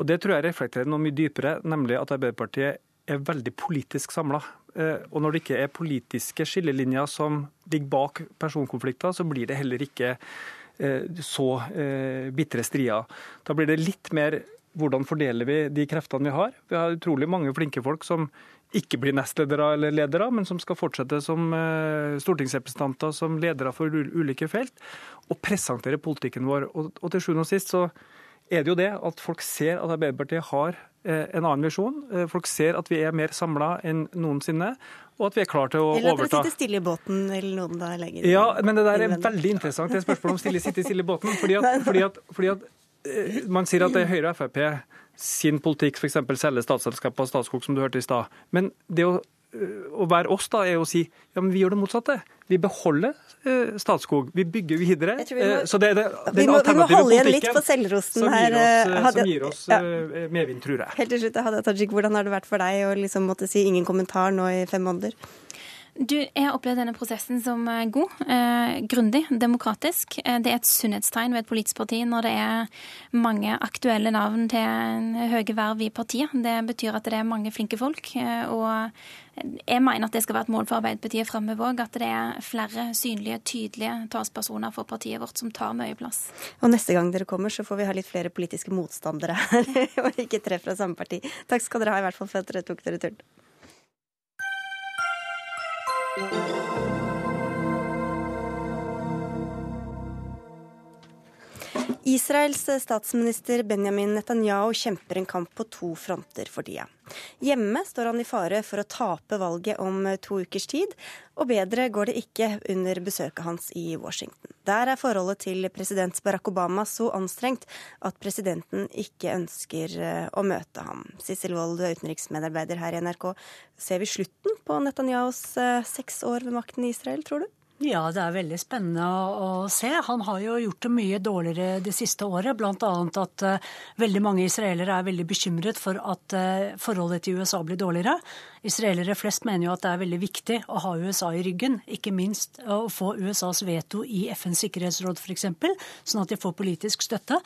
Og Det tror jeg reflekterer noe mye dypere, nemlig at Arbeiderpartiet er veldig politisk samla. Eh, og når det ikke er politiske skillelinjer som ligger bak personkonflikter, så blir det heller ikke så bitre strider. Da blir det litt mer hvordan fordeler vi de kreftene vi har? Vi har utrolig mange flinke folk som ikke blir nestledere eller ledere, men som skal fortsette som eh, stortingsrepresentanter, som ledere for ulike felt, og presentere politikken vår. Og, til sjuende og sist så er det jo det at folk ser at Arbeiderpartiet har eh, en annen visjon. Eh, folk ser at vi er mer samla enn noensinne, og at vi er klar til å overta. Eller at dere sitter stille i båten, eller noen da legger Ja, men det der er veldig interessant, det spørsmålet om stille, sitte stille i båten. fordi at, [LAUGHS] fordi at, fordi at Eh, man sier at det er Høyre og Frp sin politikk f.eks. selge statsselskap og Statskog, som du hørte i stad. Men det å, å, være oss da, er å si ja, men vi gjør det motsatte. Vi beholder eh, Statskog. Vi bygger videre. Vi må, så det er det, den må, selvrosten som. Gir oss, som gir oss ja. medvind, tror jeg. Helt til slutt, Hadia Tajik, hvordan har det vært for deg å liksom måtte si ingen kommentar nå i fem måneder? Du, Jeg har opplevd denne prosessen som eh, god, eh, grundig, demokratisk. Eh, det er et sunnhetstegn ved et politisk parti når det er mange aktuelle navn til høye verv i partiet. Det betyr at det er mange flinke folk. Eh, og jeg mener at det skal være et mål for Arbeiderpartiet fremover òg. At det er flere synlige, tydelige talspersoner for partiet vårt som tar mye plass. Og neste gang dere kommer, så får vi ha litt flere politiske motstandere her, [LAUGHS] og ikke tre fra samme parti. Takk skal dere ha i hvert fall for at dere tok dere turen. Thank you. Israels statsminister Benjamin Netanyahu kjemper en kamp på to fronter for tida. Hjemme står han i fare for å tape valget om to ukers tid, og bedre går det ikke under besøket hans i Washington. Der er forholdet til president Barack Obama så anstrengt at presidenten ikke ønsker eh, å møte ham. Sissel Wold, utenriksmedarbeider her i NRK. Ser vi slutten på Netanyahus eh, seks år ved makten i Israel, tror du? Ja, det er veldig spennende å, se. Han har jo gjort det mye dårligere det siste året. Bl.a. at uh, veldig mange israelere er veldig bekymret for at uh, forholdet til USA blir dårligere. Israelere flest mener jo at det er veldig viktig å ha USA i ryggen. Ikke minst å få USAs veto i FNs sikkerhetsråd f.eks., sånn at de får politisk støtte.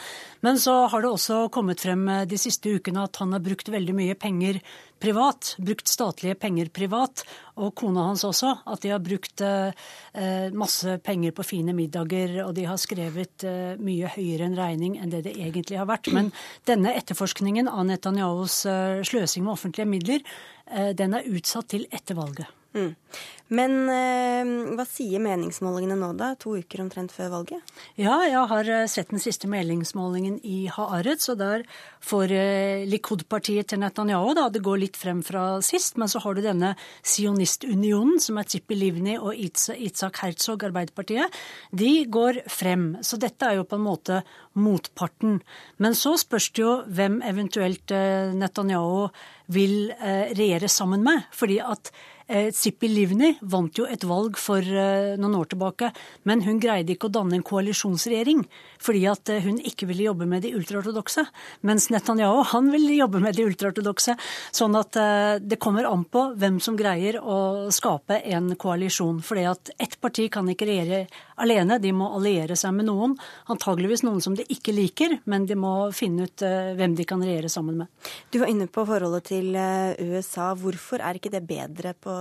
Men så har det også kommet frem eh, de siste ukene at han har brukt veldig mye penger privat. Brukt statlige penger privat. Og kona hans også. At de har brukt eh, eh masse penger på fine middager, og de har skrevet mye høyere en regning enn det det egentlig har vært. Men denne etterforskningen av Netanyahus sløsing med offentlige midler den er utsatt til etter valget. Mm. Men eh, hva sier meningsmålingene nå, da, to uker omtrent før valget? Ja, jeg har eh, sett den siste meningsmålingen i Haaretz, og der får eh, Likud-partiet til Netanyahu da, det går litt frem fra sist, men så har du denne sionistunionen, som er Tippi Livni og Itzak Herzog, Arbeiderpartiet, de går frem. Så dette er jo på en måte motparten. Men så spørs det jo hvem eventuelt eh, Netanyahu vil regjere sammen med. fordi at Eh, Livni vant jo et valg for eh, noen år tilbake, men hun greide ikke å danne en koalisjonsregjering fordi at eh, hun ikke ville jobbe med de ultraortodokse. Mens Netanyahu han ville jobbe med de ultraortodokse. Sånn at det kommer an på hvem som greier å skape en koalisjon. Fordi at ett parti kan ikke regjere alene, de må alliere seg med noen. Antageligvis noen som de ikke liker, men de må finne ut hvem de kan regjere sammen med. Du var inne på forholdet til USA. Hvorfor er ikke det bedre på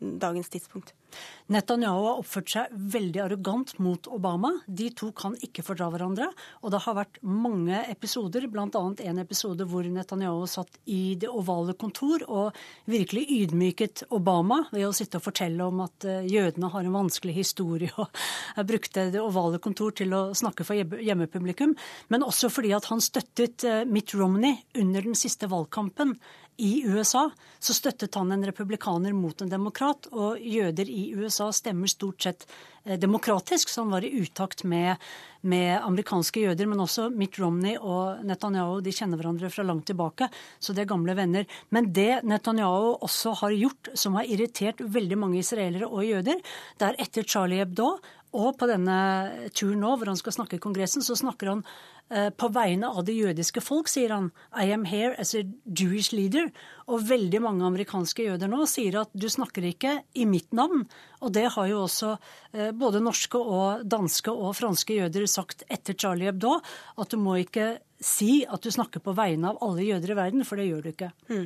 dagens tidspunkt? Netanyahu har oppført seg veldig arrogant mot Obama. De to kan ikke fordra hverandre. Og det har vært mange episoder, bl.a. en episode hvor Netanyahu satt i Det ovale kontor og virkelig ydmyket Obama ved å sitte og fortelle om at eh, jødene har en vanskelig historie, og [LAUGHS] brukte Det ovale kontor til å snakke for hjemmepublikum. Men også fordi at han støttet eh, Mitt Romney under den siste valgkampen i USA så støttet han en republikaner mot en demokrat, og jøder i USA stemmer stort sett eh, demokratisk, så han var i utakt med, med, amerikanske jøder. Men også Mitt Romney og Netanyahu de kjenner hverandre fra langt tilbake, så de er gamle venner. Men det Netanyahu også har gjort, som har irritert veldig mange israelere og jøder, det er etter Charlie Hebdo og på denne turen nå, hvor han skal snakke i Kongressen, så snakker han på vegne av det jødiske folk, sier han. I am here as a Jewish leader. Og veldig mange amerikanske jøder nå sier at du snakker ikke i mitt navn. Og det har jo også eh, både norske og danske og franske jøder sagt etter Charlie Hebdo, at du må ikke si at du snakker på vegne av alle jøder i verden, for det gjør du ikke. Mm.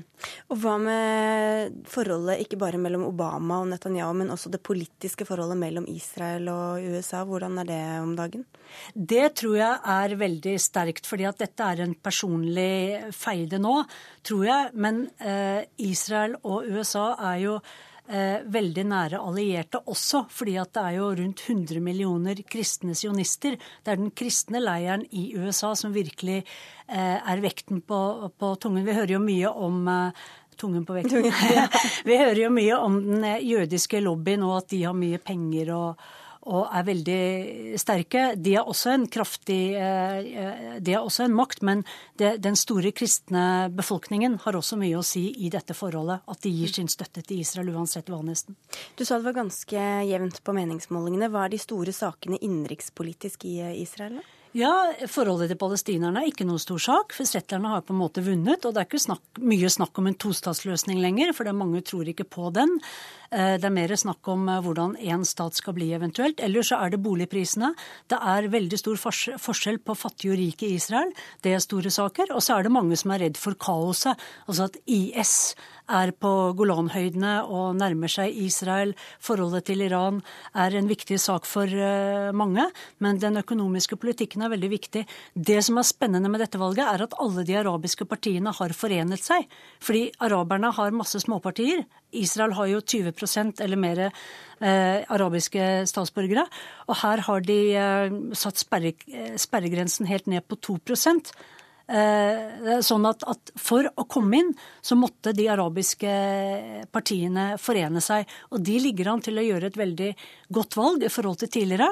Og hva med forholdet ikke bare mellom Obama og Netanyahu, men også det politiske forholdet mellom Israel og USA? Hvordan er det om dagen? Det tror jeg er veldig sterkt, fordi at dette er en personlig feide nå, tror jeg. Men eh, Israel og USA er jo eh, veldig nære allierte også, fordi at det er jo rundt 100 millioner kristne sionister. Det er den kristne leiren i USA som virkelig eh, er vekten på, på, tungen. Vi hører jo mye om eh, Tungen på vekten. [LAUGHS] Vi hører jo mye om den eh, jødiske lobbyen og at de har mye penger og og er veldig sterke. De er også en kraftig eh, De er også en makt, men det, den store kristne befolkningen har også mye å si i dette forholdet. At de gir sin støtte til Israel uansett hva, nesten. Du sa det var ganske jevnt på meningsmålingene. Hva er de store sakene innenrikspolitisk i eh, Israel? da? Ja, Forholdet til palestinerne er ikke noe stor sak. for Settlerne har på en måte vunnet. Og det er ikke snakk, mye snakk om en tostatsløsning lenger, for det mange tror ikke på den. Eh, det er mer snakk om eh, hvordan én stat skal bli eventuelt. Ellers så er det boligprisene. Det er veldig stor forskjell på fattige og rike i Israel. Det er store saker. Og så er det mange som er redd for kaoset. Altså at IS er på Golanhøydene og nærmer seg Israel. Forholdet til Iran er en viktig sak for eh, mange, men den økonomiske politikken er veldig viktig. Det som er spennende med dette valget, er at alle de arabiske partiene har forenet seg. Fordi araberne har masse småpartier. Israel har jo 20% eller mer eh, arabiske statsborgere. Og her har de eh, satt sperre, eh, sperregrensen helt ned på 2 Eh, sånn at, at, for å komme inn, så måtte de arabiske partiene forene seg. Og de ligger an til å gjøre et veldig godt valg i forhold til tidligere.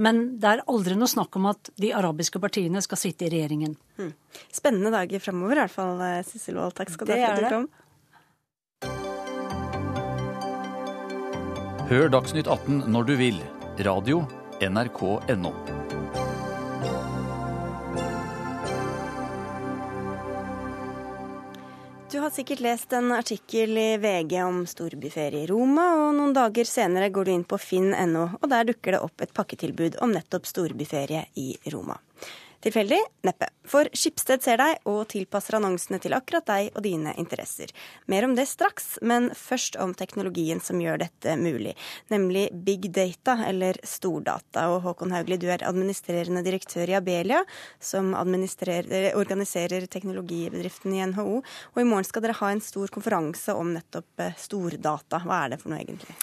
Men det er aldri noe snakk om at de arabiske partiene skal sitte i regjeringen. Hmm. Spennende dager fremover i hvert fall, eh, Sissel Wold. Takk skal du ha for at du kom. Hør Dagsnytt 18 når du vil. Radio NRK.no. Du har sikkert lest en artikkel i VG om storbyferie i Roma, og noen dager senere går du inn på finn.no, og der dukker det opp et pakketilbud om nettopp storbyferie i Roma. Tilfeldig? Neppe. For Skipsted ser deg og tilpasser annonsene til akkurat deg og dine interesser. Mer om det straks, men først om teknologien som gjør dette mulig, nemlig big data, eller stordata. Og Håkon Haugli, du er administrerende direktør i Abelia, som organiserer teknologibedriften i NHO. Og i morgen skal dere ha en stor konferanse om nettopp eh, stordata. Hva er det for noe, egentlig?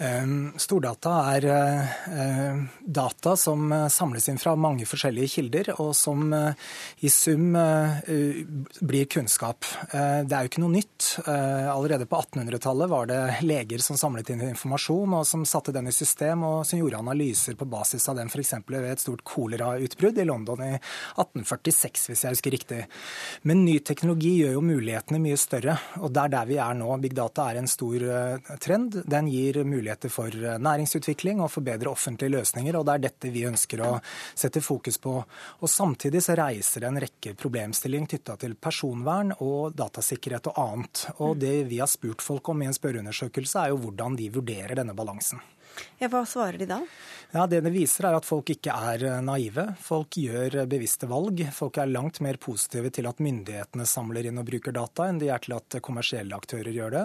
Ehm, stordata er eh, data som eh, samles inn fra mange forskjellige kilder, og som eh, i sum blir kunnskap. Det er jo ikke noe nytt. Allerede på 1800-tallet var det leger som samlet inn informasjon, og som satte den i system, og som gjorde analyser på basis av den, f.eks. ved et stort kolerautbrudd i London i 1846, hvis jeg husker riktig. Men ny teknologi gjør jo mulighetene mye større, og det er der vi er nå. Big data er en stor trend. Den gir muligheter muligheter for eh, næringsutvikling og forbedre offentlige løsninger. og Det er dette vi ønsker å sette fokus på. Og Samtidig så reiser det en rekke problemstillinger knytta til personvern og datasikkerhet og annet. Og Det vi har spurt folk om i en spørreundersøkelse, er jo hvordan de vurderer denne balansen. Ja, Hva svarer de da? Ja, Det det viser, er at folk ikke er eh, naive. Folk gjør eh, bevisste valg. Folk er langt mer positive til at myndighetene samler inn og bruker data, enn de er til at kommersielle aktører gjør det.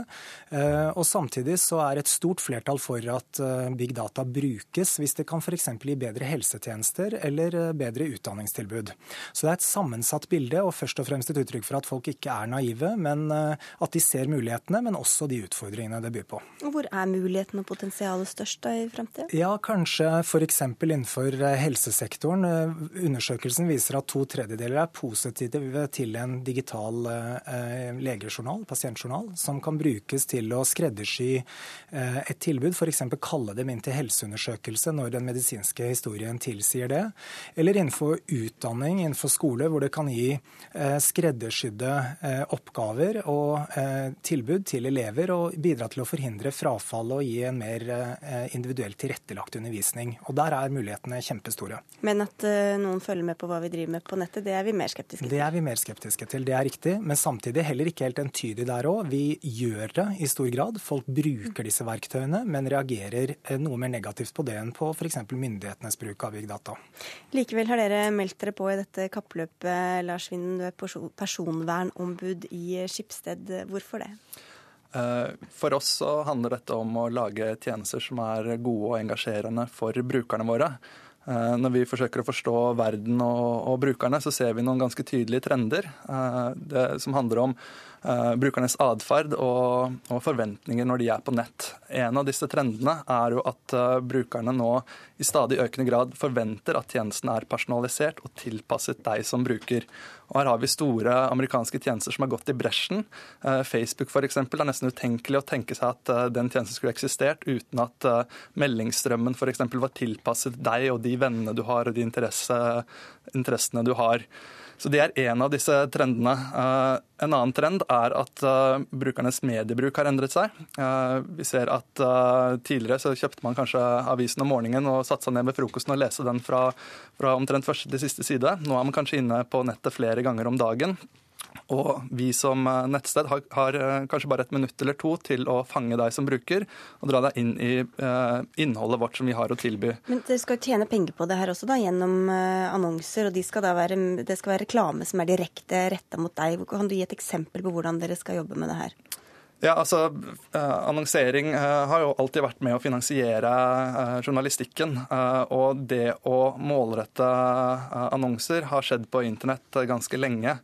Eh, og Samtidig så er et stort flertall for at big data brukes hvis det kan f.eks. gi bedre helsetjenester eller bedre utdanningstilbud. Så det er et sammensatt bilde, og først og fremst et uttrykk for at folk ikke er naive, men at de ser mulighetene, men også de utfordringene det byr på. Hvor er mulighetene og potensialet størst da i fremtiden? Ja, kanskje f.eks. innenfor eh, helsesektoren. Eh, undersøkelsen viser at to tredjedeler er positive til en digital eh, legejournal, pasientjournal, som kan brukes til å skreddersy et tilbud, f.eks. kalle dem inn til helseundersøkelse når den medisinske historien tilsier det. Eller innenfor utdanning, innenfor skole, hvor det kan gi skreddersydde oppgaver og tilbud til elever, og bidra til å forhindre frafall og gi en mer individuelt tilrettelagt undervisning. Og der er mulighetene kjempestore. Men at uh, noen følger med på hva vi driver med på nettet, det er vi mer skeptiske til? Det er vi mer skeptiske til, det er riktig. Men samtidig heller ikke helt entydig der òg. Vi gjør det i stor grad. Folk bruker disse verktøyene, men reagerer eh, noe mer negativt på det enn på f.eks. myndighetenes bruk av big data. Likevel har dere meldt dere på i dette kappløpet, Lars Vinden, du er personvernombud i Skipsted. Hvorfor det? Eh, for oss så handler dette om å lage tjenester som er gode og engasjerende for brukerne våre. Eh, når vi forsøker å forstå verden og, og brukerne, så ser vi noen ganske tydelige trender. Eh, det, som handler om brukernes atferd og, og, forventninger når de er på nett. En av disse trendene er jo at uh, brukerne nå i stadig økende grad forventer at tjenesten er personalisert og tilpasset deg som bruker. Og Her har vi store amerikanske tjenester som har gått i bresjen. Uh, Facebook for eksempel, er nesten utenkelig å tenke seg at den tjenesten skulle eksistert uten at meldingsstrømmen f.eks. var tilpasset deg og de vennene du har og de interesse, interessene du har. Så Det er en av disse trendene. Eh, en annen trend er at eh, brukernes mediebruk har endret seg. Eh, vi ser at Tidligere så kjøpte man kanskje avisen om morgenen og satte seg ned ved frokosten og leste den fra, fra omtrent første til siste side. Nå er man kanskje inne på nettet flere ganger om dagen. Og vi som eh, nettsted har, har, eh, kanskje bare et minutt eller to til å fange deg som bruker, og dra deg inn i eh, innholdet vårt som vi har å tilby. Men dere skal jo tjene penger på det her også, da, gjennom eh, annonser, og de skal være, det skal være reklame som er direkte retta mot deg. Kan du gi et eksempel på hvordan dere skal jobbe med det her? Ja, altså, eh, Annonsering har jo alltid vært med å finansiere journalistikken. Og det å målrette annonser har skjedd på internett ganske lenge.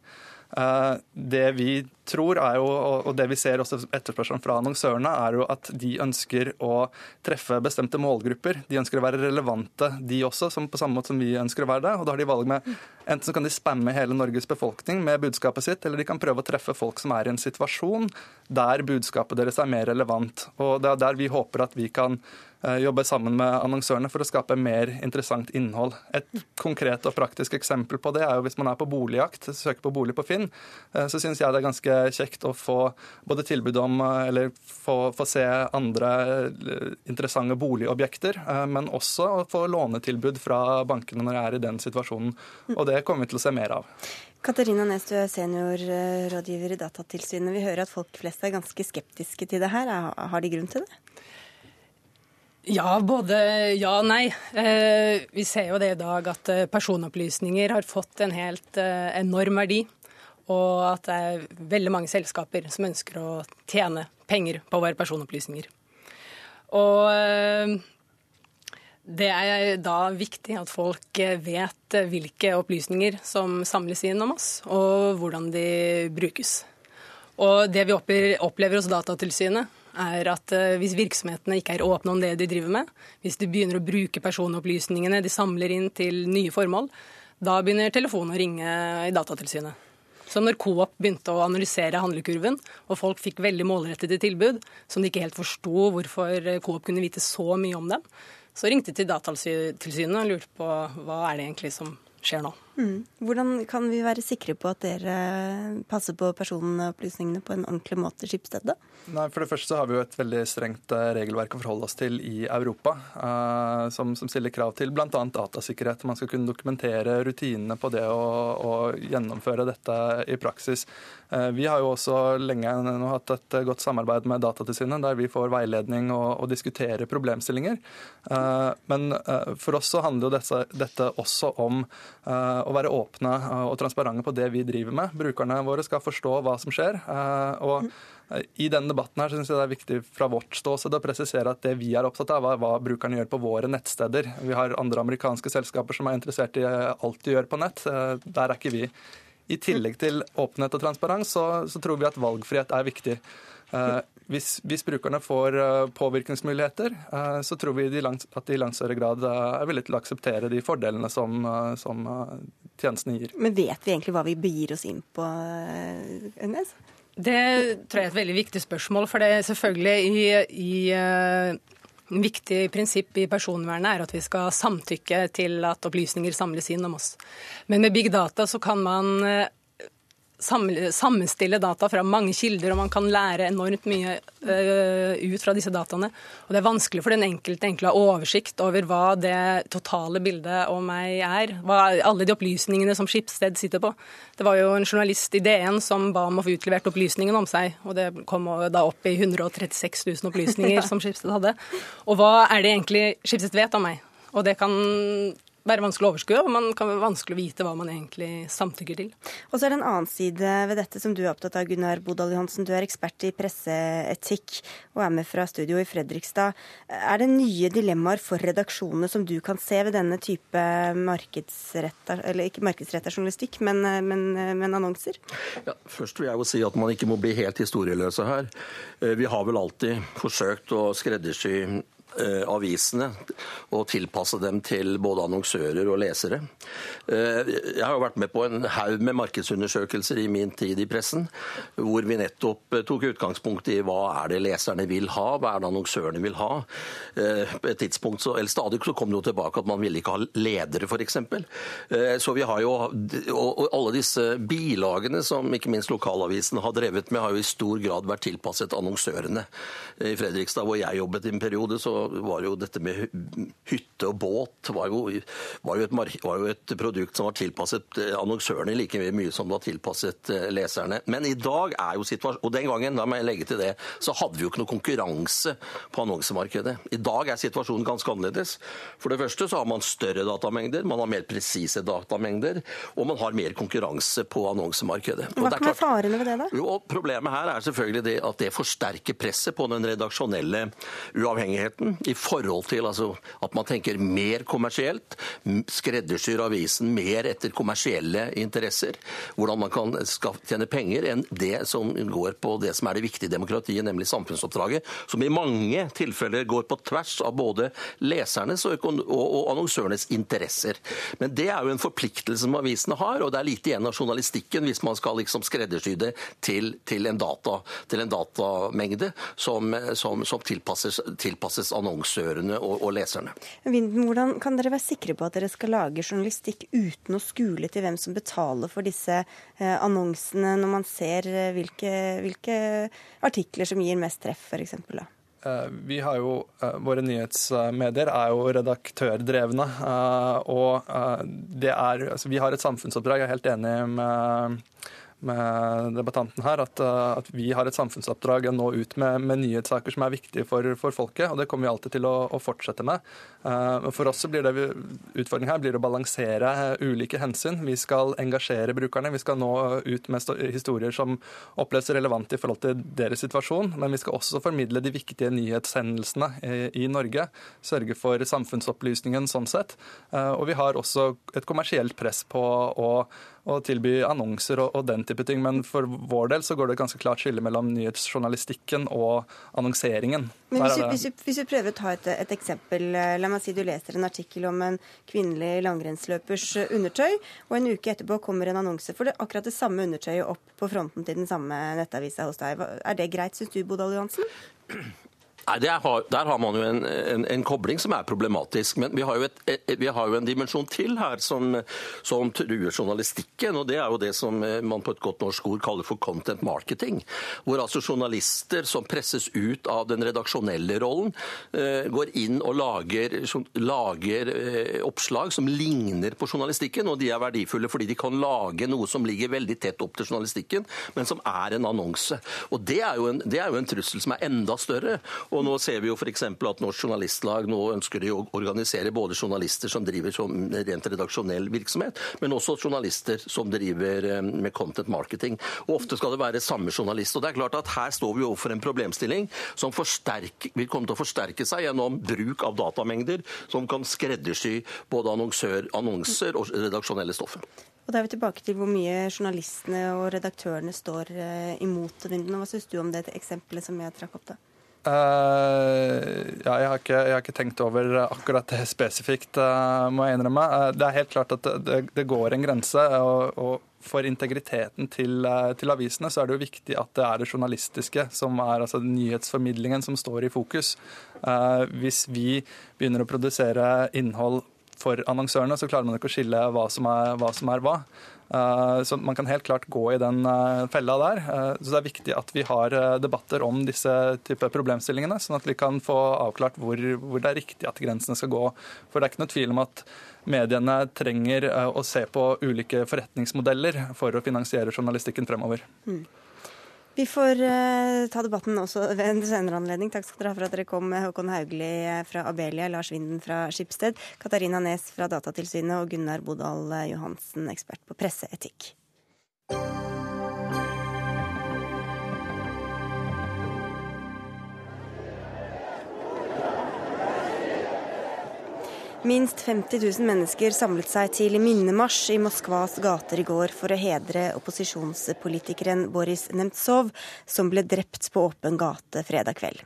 Det vi tror jo, og det vi ser også etterspørselen fra annonsørene, er jo at de ønsker å treffe bestemte målgrupper. De ønsker å være relevante, de også, på samme måte som vi ønsker å være det. Og da har de valg med Enten så kan de spamme hele Norges befolkning med budskapet sitt, eller de kan prøve å treffe folk som er i en situasjon der budskapet deres er mer relevant. Og det er der vi håper at vi kan Eh, jobbe sammen med annonsørene for å skape mer interessant innhold. Et konkret og praktisk eksempel på det er jo hvis man er på boligjakt, søker på bolig på Finn, eh, så syns jeg det er ganske kjekt å få både tilbud om eh, eller få, få se andre interessante boligobjekter, men også å få lånetilbud fra bankene når jeg er i den situasjonen. Og det kommer vi til å se mer av. Katarina er seniorrådgiver i Datatilsynet. Vi hører at folk flest er ganske skeptiske til det her. Har de grunn til det? Ja, både ja og nei. Eh, vi ser jo det i dag at eh, personopplysninger har fått en helt eh, enorm verdi. Og at det er veldig mange selskaper som ønsker å tjene penger på våre personopplysninger. Og det er da viktig at folk vet hvilke opplysninger som samles inn om oss, og hvordan de brukes. Og det vi opplever hos Datatilsynet, er at eh, hvis virksomhetene ikke er åpne om det de driver med, hvis de begynner å bruke personopplysningene de samler inn til nye formål, da begynner telefonen å ringe i Datatilsynet. Så når Coop begynte å analysere handlekurven, og folk fikk veldig målrettede tilbud som de ikke helt forsto hvorfor Coop kunne vite så mye om dem, så ringte de til Datatilsynet og lurte på hva er det egentlig som skjer nå. Mm. Hvordan kan vi være sikre på at dere passer på personopplysningene på en ordentlig måte, Skipsstedet? Nei, For det første har vi jo et veldig strengt eh, regelverk å forholde oss til i Europa, eh, som, som, stiller krav til bl.a. datasikkerhet. Man skal kunne dokumentere rutinene på det å, å gjennomføre dette i praksis. Eh, vi har jo også lenge nå hatt et godt samarbeid med Datatilsynet, der vi får veiledning og, og diskuterer problemstillinger. Eh, men for oss så handler jo dette, dette også om å være åpne og transparente på det vi driver med. Brukerne våre skal forstå hva som skjer. og i denne debatten her synes jeg det er viktig fra vårt ståsted å presisere at det vi er opptatt av, er hva brukerne gjør på våre nettsteder. Vi har andre amerikanske selskaper som er interessert i alt de gjør på nett. Eh, der er ikke vi. I tillegg til åpenhet og transparens så, så tror vi at valgfrihet er viktig. Eh, hvis, hvis, brukerne får eh, påvirkningsmuligheter, så tror vi at de i langt større grad er villige til å akseptere de fordelene som, som tjenestene gir. Men vet vi egentlig hva vi begir oss inn på, Ønnes? Det tror jeg er et veldig viktig spørsmål. For det er selvfølgelig i, i et viktig prinsipp i personvernet er at vi skal samtykke til at opplysninger samles inn om oss. Men med big data så kan man sammenstille data fra mange kilder, og man kan lære enormt mye uh, ut fra disse dataene. Og det er vanskelig for den enkelte å ha oversikt over hva det totale bildet om meg er. Hva alle de opplysningene som Skipsted sitter på. Det var jo en journalist i DN som ba om å få utlevert opplysningene om seg, og det kom da opp i 136 000 opplysninger [LAUGHS] som Skipsted hadde. Og hva er det egentlig Skipsted vet om meg? Og det kan være vanskelig å overskue, og man kan være vanskelig å vite hva man egentlig samtykker til. Og så er det en annen side ved dette som du er opptatt av, Gunnar Bodal Johansen. Du er ekspert i presseetikk og er med fra studio i Fredrikstad. Er det nye dilemmaer for redaksjonene som du kan se ved denne type markedsretta, eller ikke markedsretta journalistikk, men, men, men annonser? Ja, først vil jeg jo si at man ikke må bli helt historieløse her. Eh, vi har vel alltid forsøkt å skreddersy avisene og tilpasse dem til både annonsører og lesere. Eh, jeg har jo vært med på en haug med markedsundersøkelser i min tid i pressen, hvor vi nettopp eh, tok utgangspunkt i hva er det leserne vil ha, hva er det annonsørene vil ha. På et tidspunkt så, eller Stadig så kom det jo tilbake at man ville ikke ha ledere, f.eks. Så vi har jo, og alle disse bilagene som ikke minst lokalavisene har drevet med, har jo i stor grad vært tilpasset annonsørene. I Fredrikstad, hvor jeg jobbet i en periode, så var jo dette med hytte og båt var jo, var jo, et, var jo et, produkt som var tilpasset eh, annonsørene like mye som det var tilpasset eh, leserne. Men i dag er jo situasjonen Og den gangen, da må jeg legge til det, så hadde vi jo ikke noe konkurranse på annonsemarkedet. I dag er situasjonen ganske annerledes. For det første så har man større datamengder, man har mer presise datamengder, og man har mer konkurranse på annonsemarkedet. Hva kan være farene ved det, da? Jo, Problemet her er selvfølgelig det at det forsterker presset på den redaksjonelle uavhengigheten i forhold til altså, at man tenker mer kommersielt, skreddersyr avisen mer etter kommersielle interesser, hvordan man kan tjene penger, enn det som går på det som er det viktige demokratiet, nemlig samfunnsoppdraget, som i mange tilfeller går på tvers av både lesernes og, og annonsørenes interesser. Men det er jo en forpliktelse som avisene har, og det er lite igjen av journalistikken hvis man skal liksom skreddersy det til, til, en data, til, en datamengde som, som, som tilpasses, tilpasses annonsørene og, og leserne. Vinden, hvordan kan dere være sikre på at dere skal lage journalistikk uten å skule til hvem som betaler for disse eh, annonsene, når man ser eh, hvilke, hvilke, artikler som gir mest treff, f.eks.? Eh, vi har jo, Våre nyhetsmedier er jo redaktørdrevne. Og det er, altså vi har et samfunnsoppdrag. Jeg er helt enig med med debattanten her, at, at, vi har et samfunnsoppdrag å nå ut med, med nyhetssaker som er viktige for, for, folket. og Det kommer vi alltid til å, å fortsette med. For oss blir det utfordringen her blir å balansere ulike hensyn. Vi skal engasjere brukerne. Vi skal nå ut med historier som oppleves relevante i forhold til deres situasjon. Men vi skal også formidle de viktige nyhetshendelsene i Norge. Sørge for samfunnsopplysningen sånn sett. Og vi har også et kommersielt press på å å tilby annonser og, og, den type ting. Men for vår del så går det ganske klart skille mellom nyhetsjournalistikken og annonseringen. Men hvis hvis, du, hvis vi prøver å ta et, et, eksempel. Eh, la meg si du leser en artikkel om en kvinnelig langrennsløpers eh, undertøy, og en uke etterpå kommer en annonse for det, akkurat det samme undertøyet opp på fronten til den samme nettavisa hos deg. Er det greit, syns du, Bodal Johansen? Nei, har, Der har man jo en, en, en, kobling som er problematisk. Men vi har jo, et, vi har jo en dimensjon til her som, som, truer journalistikken. og Det er jo det som man på et godt norsk ord kaller for content marketing. Hvor altså journalister som presses ut av den redaksjonelle rollen, eh, går inn og lager, lager eh, oppslag som ligner på journalistikken. Og de er verdifulle fordi de kan lage noe som ligger veldig tett opp til journalistikken, men som er en annonse. Og Det er jo en, det er jo en trussel som er enda større. Og nå ser vi jo f.eks. at Norsk Journalistlag nå ønsker de å organisere både journalister som driver som rent redaksjonell virksomhet, men også journalister som driver eh, med content marketing. Og Ofte skal det være samme journalist. og det er klart at Her står vi overfor en problemstilling som vil komme til å forsterke seg gjennom bruk av datamengder som kan skreddersy både annonser og redaksjonelle stoffer. Og Da er vi tilbake til hvor mye journalistene og redaktørene står eh, imot vinden. Hva syns du om det eksempelet som jeg trakk opp da? Uh, ja, jeg har, ikke, jeg har, ikke, tenkt over akkurat det spesifikt, uh, må jeg innrømme. Uh, det er helt klart at det, det går en grense. og, og for integriteten til, til, avisene så er det jo viktig at det er det journalistiske, som er altså nyhetsformidlingen, som står i fokus. hvis vi begynner å produsere innhold for annonsørene, så klarer man ikke å skille hva som er hva. Som er hva. Eh, så man kan helt klart gå i den eh, fella der. Eh, så det er viktig at vi har debatter om disse type problemstillingene, sånn at vi kan få avklart hvor, hvor, det er riktig at grensene skal gå. For det er ikke noe tvil om at mediene trenger å se på ulike forretningsmodeller for å finansiere journalistikken fremover. Mm. Vi får uh, ta debatten også ved en senere anledning. Takk skal dere ha for at dere kom. Håkon Haugli fra Abelia, Lars Vinden fra Skipsted, Katarina Nes fra Datatilsynet og Gunnar Bodal Johansen, ekspert på presseetikk. Minst 50 000 mennesker samlet seg til minnemarsj i Moskvas gater i går for å hedre opposisjonspolitikeren Boris Nemtsov, som ble drept på åpen gate fredag kveld.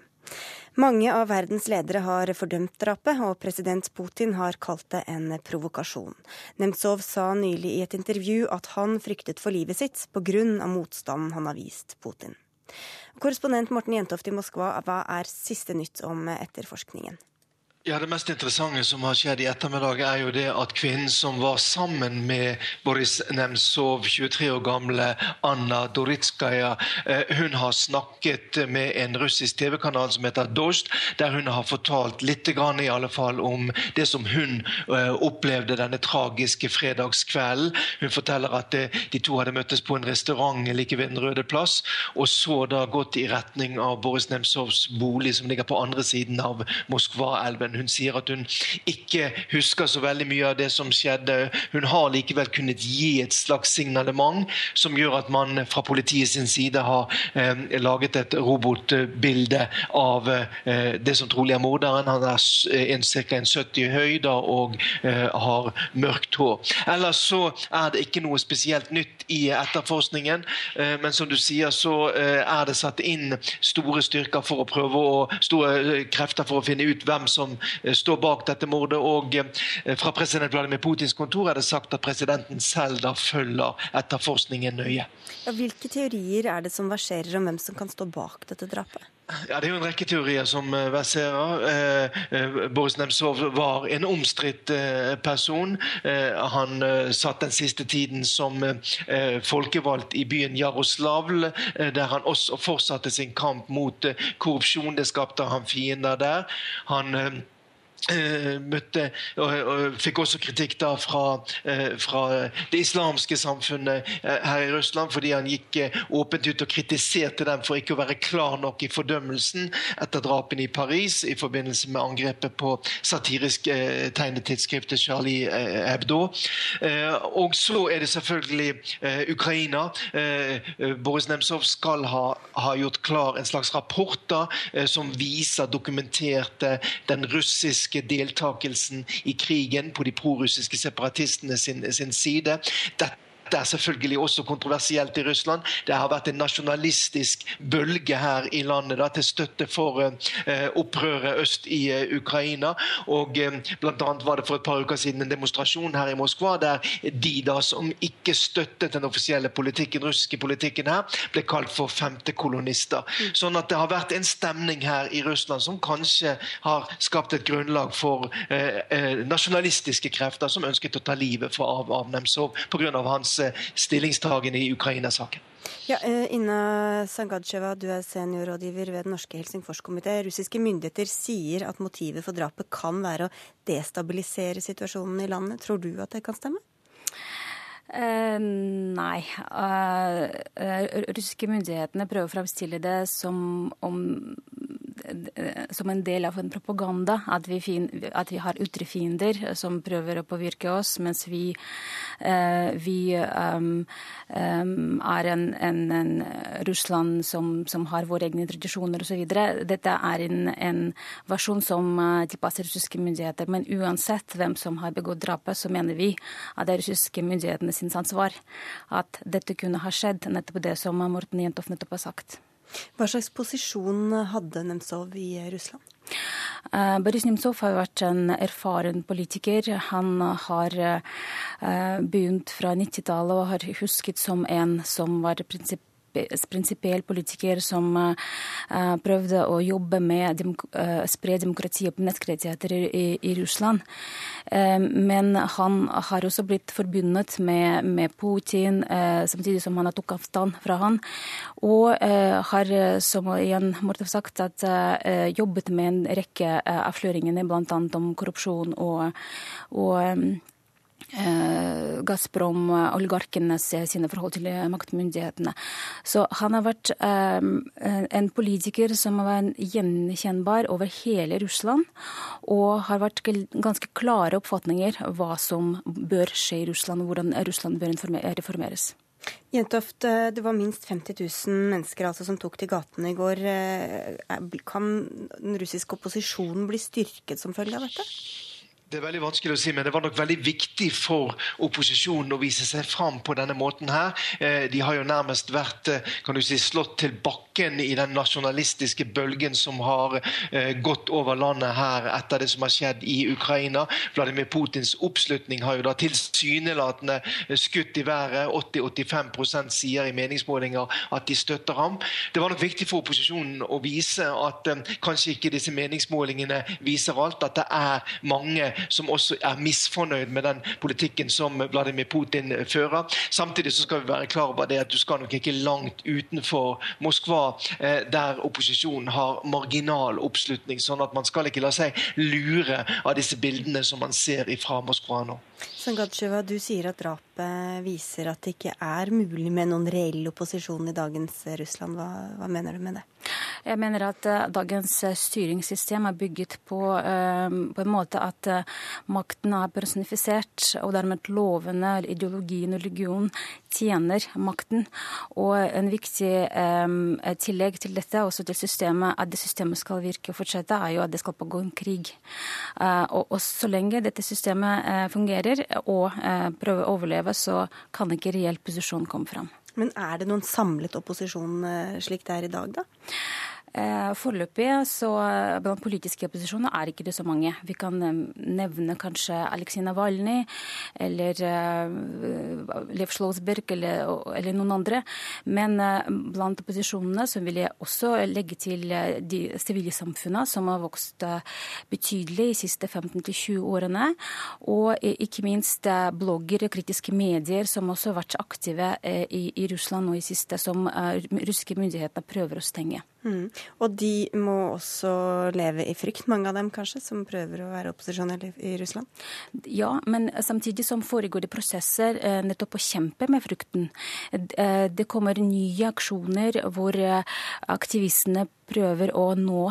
Mange av verdens ledere har fordømt drapet, og president Putin har kalt det en provokasjon. Nemtsov sa nylig i et intervju at han fryktet for livet sitt pga. motstanden han har vist Putin. Korrespondent Morten Jentoft i Moskva, hva er siste nytt om etterforskningen? Ja, Det mest interessante som har skjedd i ettermiddag, er jo det at kvinnen som var sammen med Boris Nemtsov, 23 år gamle Anna Doritskaja, eh, hun har snakket med en russisk TV-kanal som heter Dost, der hun har fortalt litt grann, i alle fall, om det som hun eh, opplevde denne tragiske fredagskvelden. Hun forteller at eh, de to hadde møttes på en restaurant like ved Den røde plass, og så da gått i retning av Boris Nemtsovs bolig, som ligger på andre siden av Moskva-elven. Hun sier at hun ikke husker så veldig mye av det som skjedde. Hun har likevel kunnet gi et slags signalement som gjør at man fra politiet sin side har eh, laget et robotbilde av eh, det som trolig er morderen. Han er ca. 70 i høyde og eh, har mørkt hår. Ellers så er det ikke noe spesielt nytt i etterforskningen, eh, men som du sier, så eh, er det satt inn store styrker for å prøve å store eh, krefter for å finne ut hvem som Eh, står bak dette mordet. Og eh, fra president Vladimir Putins kontor er det sagt at presidenten selv da følger etterforskningen nøye. Ja, hvilke teorier er det som verserer om hvem som kan stå bak dette drapet? Ja, Det er jo en rekke teorier som eh, verserer. Boris Nemtsov var en omstridt person. Han satt den siste tiden som folkevalgt i byen Jaroslavl, der han også fortsatte sin kamp mot korrupsjon. Det skapte han fiender der. Han møtte og, og, fikk også kritikk da fra, fra, det islamske samfunnet her i Russland, fordi han gikk åpent ut og kritiserte dem for ikke å være klar nok i fordømmelsen etter drapene i Paris i forbindelse med angrepet på satirisk tegnetidsskriftet Charlie Hebdo. Og så er det selvfølgelig Ukraina. Boris Nemtsov skal ha, ha, gjort klar en slags rapport da, som viser, dokumenterte den russiske russiske deltakelsen i krigen på de prorussiske separatistene sin, sin side. Dette dette er selvfølgelig også kontroversielt i Russland. Det har vært en nasjonalistisk bølge her i landet da, til støtte for eh, opprøret øst i eh, Ukraina. og eh, Blant annet var det for et par uker siden en demonstrasjon her i Moskva der de da som ikke støttet den offisielle politikken, russiske politikken her, ble kalt for femtekolonister. Mm. Sånn at det har vært en stemning her i Russland som kanskje har skapt et grunnlag for nasjonalistiske krefter som ønsket å ta livet av, av Nemtsov pga. hans Eh, stillingstagen i Ukraina-saken. Ja, Inna Ina Sangadsjeva, du er seniorrådgiver ved Den norske Helsingforskomité. Russiske myndigheter sier at motivet for drapet kan være å destabilisere situasjonen i landet. Tror du at det kan stemme? Uh, nei. Uh, uh, russiske myndighetene prøver å fremstille det som om som en del av en propaganda. At vi, fin, at vi har ytre fiender som prøver å påvirke oss, mens vi, eh, vi um, um, er en, en, en, Russland som, som har våre egne tradisjoner osv. Dette er en, en versjon som uh, tilpasser russiske myndigheter. Men uansett hvem som har begått drapet, så mener vi at det er russiske myndighetene sin ansvar at dette kunne ha skjedd. Nettopp det som Morten Jentoff nettopp har sagt. Hva slags posisjon hadde Nemtsov i Russland? Uh, Boris Nemtsov har vært en erfaren politiker. Han har uh, begynt fra 90-tallet og har husket som en som var prinsipp prinsipiell politiker som uh, prøvde å jobbe med å uh, spre demokrati og menneskerettigheter i, i Russland. Men han har også blitt forbundet med, med Putin, samtidig som han har tok avstand fra han. Og har, som igjen Morten sagt, at, jobbet med en rekke avsløringer, bl.a. om korrupsjon og, og Eh, Gazprom, oligarkenes sine forhold til maktmyndighetene. Så han har vært en politiker som har vært gjenkjennbar over hele Russland, og har vært ganske klare oppfatninger hva som bør skje i Russland, og hvordan Russland bør reformeres. Jentoft, det var minst 50 000 mennesker altså, som tok til gatene i går. Kan den russiske opposisjonen bli styrket som følge av dette? Det er veldig vanskelig å si, men det var nok veldig viktig for opposisjonen å vise seg fram på denne måten her. Eh, de har jo nærmest vært eh, kan du si, slått til bakken i den nasjonalistiske bølgen som har eh, gått over landet her etter det som har skjedd i Ukraina. Vladimir Putins oppslutning har jo da tilsynelatende skutt i været. 80-85% sier i meningsmålinger at de støtter ham. Det var nok viktig for opposisjonen å vise at kanskje ikke disse meningsmålingene viser alt, at det er mange som også er misfornøyd med den politikken som Vladimir Putin fører. Samtidig så skal vi være klar over det at du skal nok ikke langt utenfor Moskva, eh, der opposisjonen har marginal oppslutning. sånn at man skal ikke la seg lure av disse bildene som man ser fra Moskva nå. Sangadsjeva, du sier at drapet viser at det ikke er mulig med noen reell opposisjon i dagens Russland. Hva, hva mener du med det? Jeg mener at uh, dagens eh, styringssystem er bygget på, uh, på en måte at uh, makten er personifisert, og dermed lovene, ideologien og religionen tjener makten. Og en viktig tillegg til dette, også til systemet, at det systemet skal virke og fortsette, er jo at det skal pågå en krig. Og, og, så lenge dette systemet fungerer og prøver å overleve, så kan ikke reell posisjon komme fram. Men er det noen samlet opposisjon eh, slik det er i dag, da? Eh, foreløpig så blant politiske opposisjoner er ikke det så mange. Vi kan eh, nevne kanskje Aleksej Navalnyj eller Lev Slåsberg eller, eller, noen andre. Men blant opposisjonene så vil jeg også legge til de sivile samfunna som har vokst betydelig de siste 15-20 årene. Og ikke minst blogger og kritiske medier som også har vært aktive i, i Russland nå i siste, som russiske myndigheter prøver å stenge. Mm. Og de må også leve i frykt, mange av dem kanskje, som prøver å være opposisjonelle i Russland? Ja, men samtidig som foregår det prosesser eh, nettopp å kjempe med frykten. Eh, det kommer nye aksjoner hvor eh, aktivistene prøver å nå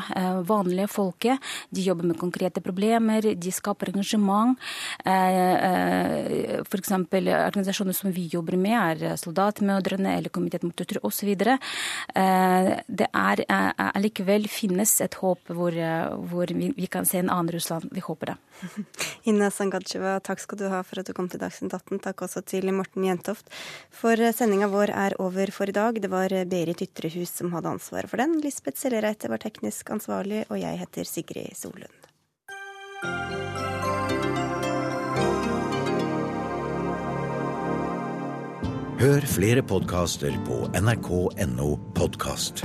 vanlige folket. De jobber med konkrete problemer, de skaper engasjement. F.eks. organisasjoner som vi jobber med, er Soldatmødrene eller Komitet mot tortur osv. Det er allikevel finnes et håp hvor, hvor vi, vi, kan se en annen Russland. Vi håper det. [LAUGHS] Inna Sangadsjeva, takk skal du ha for at du kom til Dagsnytt 18. Takk også til Morten Jentoft. For sendinga vår er over for i dag. Det var Berit Ytrehus som hadde ansvaret for den. Lisbeth Sellereite var teknisk ansvarlig, og jeg heter Sigrid Solund. Hør flere podkaster på nrk.no podkast.